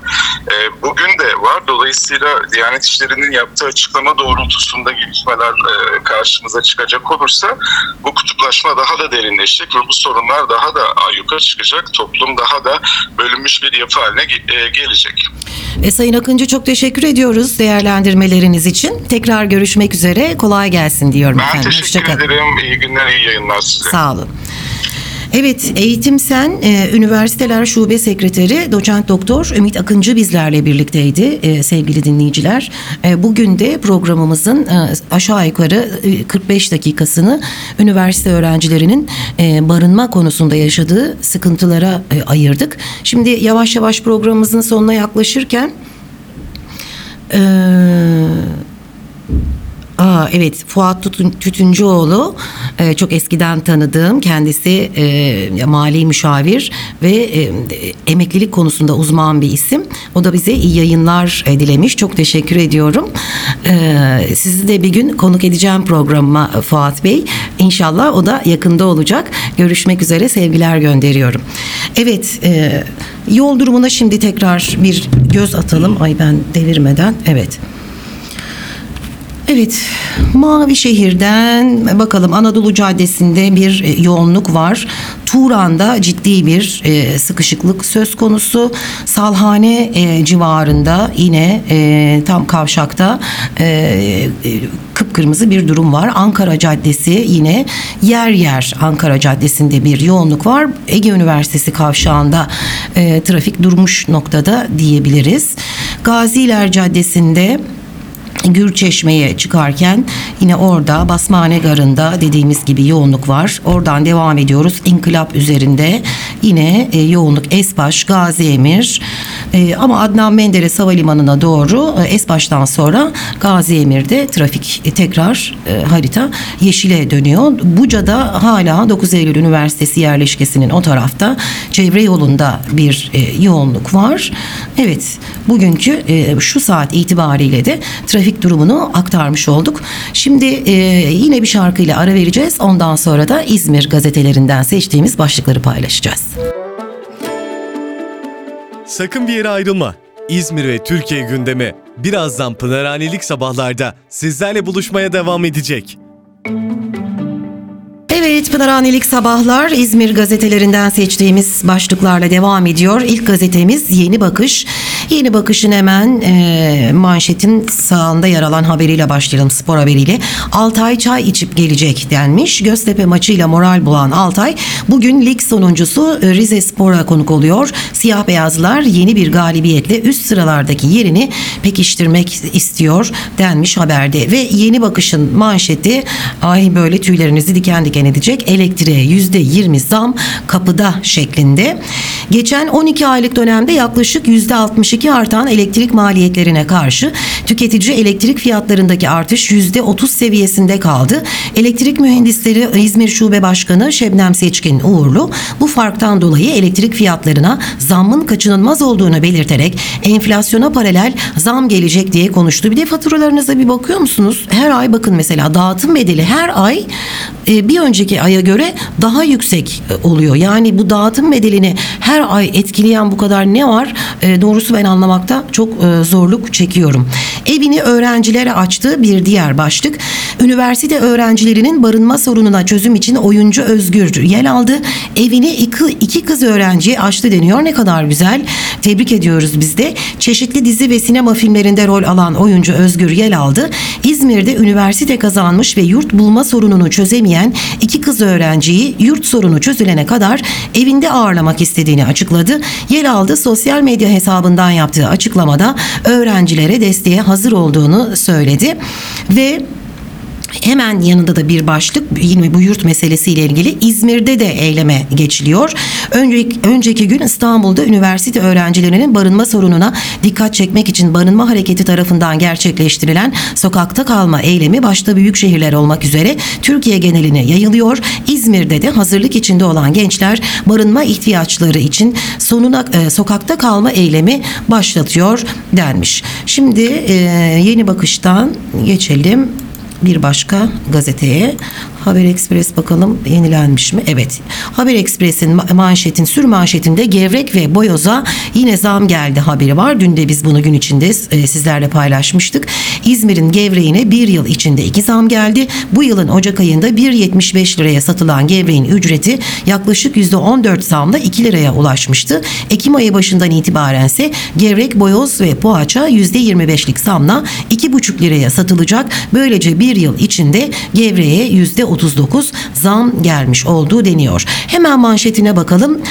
Ee, bugün de var. Dolayısıyla Diyanet İşleri'nin yaptığı açıklama doğrultusunda gelişmeler e, karşımıza çıkacak olursa bu kutuplaşma daha da derinleşecek ve bu sorunlar daha da ayyuka çıkacak. Toplum daha da bölünmüş bir yapı haline e, gelecek. E, Sayın Akıncı çok teşekkür ediyoruz değerlendirmeleriniz için. Tekrar görüşmek üzere. Kolay gelsin diyorum Ben efendim. teşekkür Hoşça kalın. ederim. İyi günler, iyi yayınlar size. Sağ olun. Evet, Eğitim Sen e, Üniversiteler Şube Sekreteri Doçent Doktor Ümit Akıncı bizlerle birlikteydi e, sevgili dinleyiciler. E, bugün de programımızın e, aşağı yukarı e, 45 dakikasını üniversite öğrencilerinin e, barınma konusunda yaşadığı sıkıntılara e, ayırdık. Şimdi yavaş yavaş programımızın sonuna yaklaşırken e, Aa, evet Fuat Tutun, Tütüncüoğlu e, çok eskiden tanıdığım kendisi e, mali müşavir ve e, emeklilik konusunda uzman bir isim. O da bize iyi yayınlar e, dilemiş. Çok teşekkür ediyorum. E, sizi de bir gün konuk edeceğim programıma e, Fuat Bey. İnşallah o da yakında olacak. Görüşmek üzere sevgiler gönderiyorum. Evet e, yol durumuna şimdi tekrar bir göz atalım. Ay ben devirmeden evet. Evet, Mavi Şehir'den bakalım Anadolu Caddesi'nde bir e, yoğunluk var. Turan'da ciddi bir e, sıkışıklık söz konusu. Salhane e, civarında yine e, tam kavşakta e, e, kıpkırmızı bir durum var. Ankara Caddesi yine yer yer Ankara Caddesi'nde bir yoğunluk var. Ege Üniversitesi kavşağında e, trafik durmuş noktada diyebiliriz. Gaziler Caddesi'nde Gürçeşme'ye çıkarken yine orada Basmane Garı'nda dediğimiz gibi yoğunluk var. Oradan devam ediyoruz. İnkılap üzerinde yine e, yoğunluk Esbaş, Gazi Emir e, ama Adnan Menderes Havalimanı'na doğru e, Esbaş'tan sonra Gazi Emir'de trafik e, tekrar e, harita yeşile dönüyor. Buca'da hala 9 Eylül Üniversitesi yerleşkesinin o tarafta çevre yolunda bir e, yoğunluk var. Evet bugünkü e, şu saat itibariyle de trafik durumunu aktarmış olduk. Şimdi e, yine bir şarkıyla ara vereceğiz. Ondan sonra da İzmir gazetelerinden seçtiğimiz başlıkları paylaşacağız. Sakın bir yere ayrılma. İzmir ve Türkiye gündemi birazdan Pınarhanelik sabahlarda sizlerle buluşmaya devam edecek. Evet Pınarhanelik Sabahlar İzmir gazetelerinden seçtiğimiz başlıklarla devam ediyor. İlk gazetemiz Yeni Bakış. Yeni Bakış'ın hemen e, manşetin sağında yer alan haberiyle başlayalım spor haberiyle. Altay çay içip gelecek denmiş. Göztepe maçıyla moral bulan Altay bugün lig sonuncusu Rize Spor'a konuk oluyor. Siyah beyazlar yeni bir galibiyetle üst sıralardaki yerini pekiştirmek istiyor denmiş haberde. Ve Yeni Bakış'ın manşeti ay böyle tüylerinizi diken diken edecek elektriğe yüzde yirmi zam kapıda şeklinde. Geçen 12 aylık dönemde yaklaşık yüzde 62 artan elektrik maliyetlerine karşı tüketici elektrik fiyatlarındaki artış yüzde 30 seviyesinde kaldı. Elektrik Mühendisleri İzmir Şube Başkanı Şebnem Seçkin Uğurlu bu farktan dolayı elektrik fiyatlarına zammın kaçınılmaz olduğunu belirterek enflasyona paralel zam gelecek diye konuştu. Bir de faturalarınıza bir bakıyor musunuz? Her ay bakın mesela dağıtım bedeli her ay e, bir önceki aya göre daha yüksek e, oluyor. Yani bu dağıtım bedelini her ay etkileyen bu kadar ne var? E, doğrusu ben anlamakta çok e, zorluk çekiyorum. Evini öğrencilere açtığı bir diğer başlık. Üniversite öğrencilerinin barınma sorununa çözüm için oyuncu Özgür yer aldı. Evini iki, iki kız öğrenciye açtı deniyor. Ne kadar güzel. Tebrik ediyoruz biz de. Çeşitli dizi ve sinema filmlerinde rol alan oyuncu Özgür Yel aldı. İzmir'de üniversite kazanmış ve yurt bulma sorununu çözemeyen iki kız öğrenciyi yurt sorunu çözülene kadar evinde ağırlamak istediğini açıkladı. Yel aldı sosyal medya hesabından yaptığı açıklamada öğrencilere desteğe hazır olduğunu söyledi ve Hemen yanında da bir başlık yine bu yurt meselesiyle ilgili İzmir'de de eyleme geçiliyor. Önceki, önceki gün İstanbul'da üniversite öğrencilerinin barınma sorununa dikkat çekmek için barınma hareketi tarafından gerçekleştirilen sokakta kalma eylemi başta büyük şehirler olmak üzere Türkiye geneline yayılıyor. İzmir'de de hazırlık içinde olan gençler barınma ihtiyaçları için sonuna e, sokakta kalma eylemi başlatıyor denmiş. Şimdi e, yeni bakıştan geçelim bir başka gazeteye. Haber Express bakalım yenilenmiş mi? Evet. Haber Express'in ma- manşetin sür manşetinde gevrek ve boyoza yine zam geldi haberi var. Dün de biz bunu gün içinde e, sizlerle paylaşmıştık. İzmir'in gevreğine bir yıl içinde iki zam geldi. Bu yılın Ocak ayında 1.75 liraya satılan gevreğin ücreti yaklaşık %14 zamla 2 liraya ulaşmıştı. Ekim ayı başından itibaren ise gevrek, boyoz ve poğaça %25'lik zamla 2,5 liraya satılacak. Böylece bir yıl içinde gevreğe %30 %39 zam gelmiş olduğu deniyor. Hemen manşetine bakalım.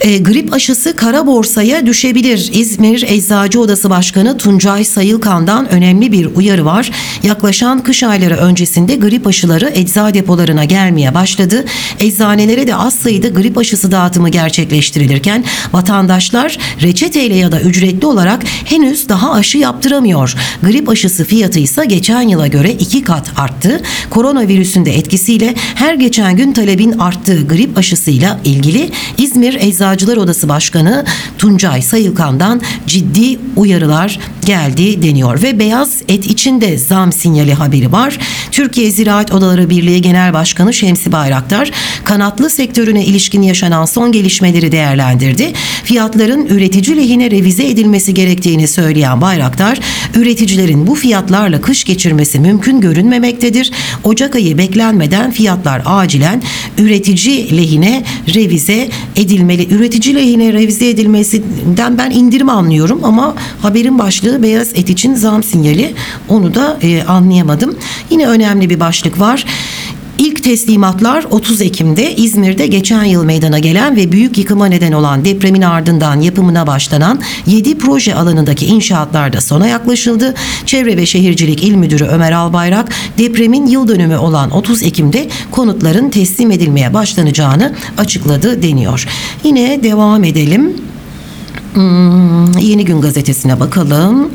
E, grip aşısı kara borsaya düşebilir. İzmir Eczacı Odası Başkanı Tuncay Sayılkan'dan önemli bir uyarı var. Yaklaşan kış ayları öncesinde grip aşıları ecza depolarına gelmeye başladı. Eczanelere de az sayıda grip aşısı dağıtımı gerçekleştirilirken vatandaşlar reçeteyle ya da ücretli olarak henüz daha aşı yaptıramıyor. Grip aşısı fiyatı ise geçen yıla göre iki kat arttı. Koronavirüsün de etkisiyle her geçen gün talebin arttığı grip aşısıyla ilgili İzmir Eczacılar Odası Başkanı Tuncay Sayılkan'dan ciddi uyarılar geldi deniyor ve beyaz et için de zam sinyali haberi var. Türkiye Ziraat Odaları Birliği Genel Başkanı Şemsi Bayraktar kanatlı sektörüne ilişkin yaşanan son gelişmeleri değerlendirdi. Fiyatların üretici lehine revize edilmesi gerektiğini söyleyen Bayraktar, üreticilerin bu fiyatlarla kış geçirmesi mümkün görünmemektedir. Ocak ayı beklenmeden fiyatlar acilen üretici lehine revize edilmeli. Üretici lehine revize edilmesinden ben indirim anlıyorum ama haberin başlığı beyaz et için zam sinyali. Onu da e, anlayamadım. Yine önemli bir başlık var. Teslimatlar 30 Ekim'de İzmir'de geçen yıl meydana gelen ve büyük yıkıma neden olan depremin ardından yapımına başlanan 7 proje alanındaki inşaatlarda sona yaklaşıldı. Çevre ve Şehircilik İl Müdürü Ömer Albayrak depremin yıl dönümü olan 30 Ekim'de konutların teslim edilmeye başlanacağını açıkladı deniyor. Yine devam edelim. Hmm, Yeni Gün gazetesine bakalım.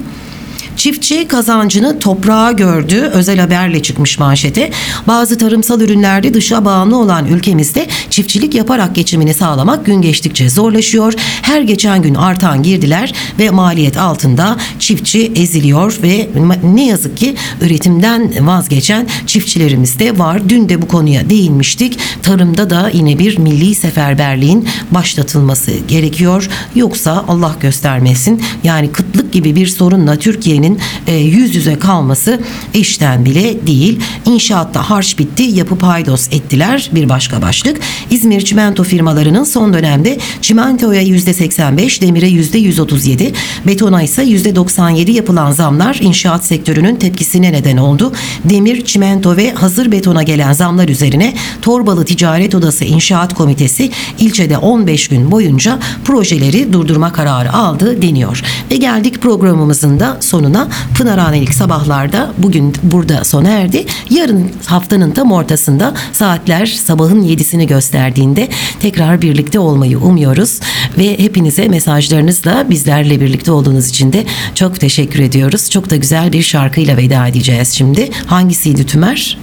Çiftçi kazancını toprağa gördü. Özel haberle çıkmış manşete. Bazı tarımsal ürünlerde dışa bağımlı olan ülkemizde çiftçilik yaparak geçimini sağlamak gün geçtikçe zorlaşıyor. Her geçen gün artan girdiler ve maliyet altında çiftçi eziliyor ve ne yazık ki üretimden vazgeçen çiftçilerimiz de var. Dün de bu konuya değinmiştik. Tarımda da yine bir milli seferberliğin başlatılması gerekiyor. Yoksa Allah göstermesin yani kıtlık gibi bir sorunla Türkiye'nin e, yüz yüze kalması işten bile değil. İnşaatta harç bitti, yapı paydos ettiler bir başka başlık. İzmir çimento firmalarının son dönemde çimentoya %85, demire %137, betona ise %97 yapılan zamlar inşaat sektörünün tepkisine neden oldu. Demir, çimento ve hazır betona gelen zamlar üzerine Torbalı Ticaret Odası İnşaat Komitesi ilçede 15 gün boyunca projeleri durdurma kararı aldı deniyor. Ve geldik programımızın da sonuna. Pınarhanelik sabahlarda bugün burada sona erdi. Yarın haftanın tam ortasında saatler sabahın 7'sini gösterdiğinde tekrar birlikte olmayı umuyoruz. Ve hepinize mesajlarınızla bizlerle birlikte olduğunuz için de çok teşekkür ediyoruz. Çok da güzel bir şarkıyla veda edeceğiz şimdi. Hangisiydi Tümer?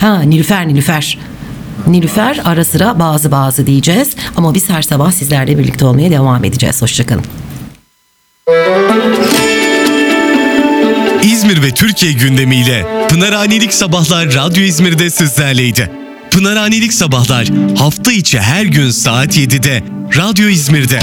Ha Nilüfer Nilüfer. Nilüfer ara sıra bazı bazı diyeceğiz. Ama biz her sabah sizlerle birlikte olmaya devam edeceğiz. Hoşçakalın. İzmir ve Türkiye gündemiyle Pınarhanelik Sabahlar Radyo İzmir'de sizlerleydi. Pınarhanelik Sabahlar hafta içi her gün saat 7'de Radyo İzmir'de.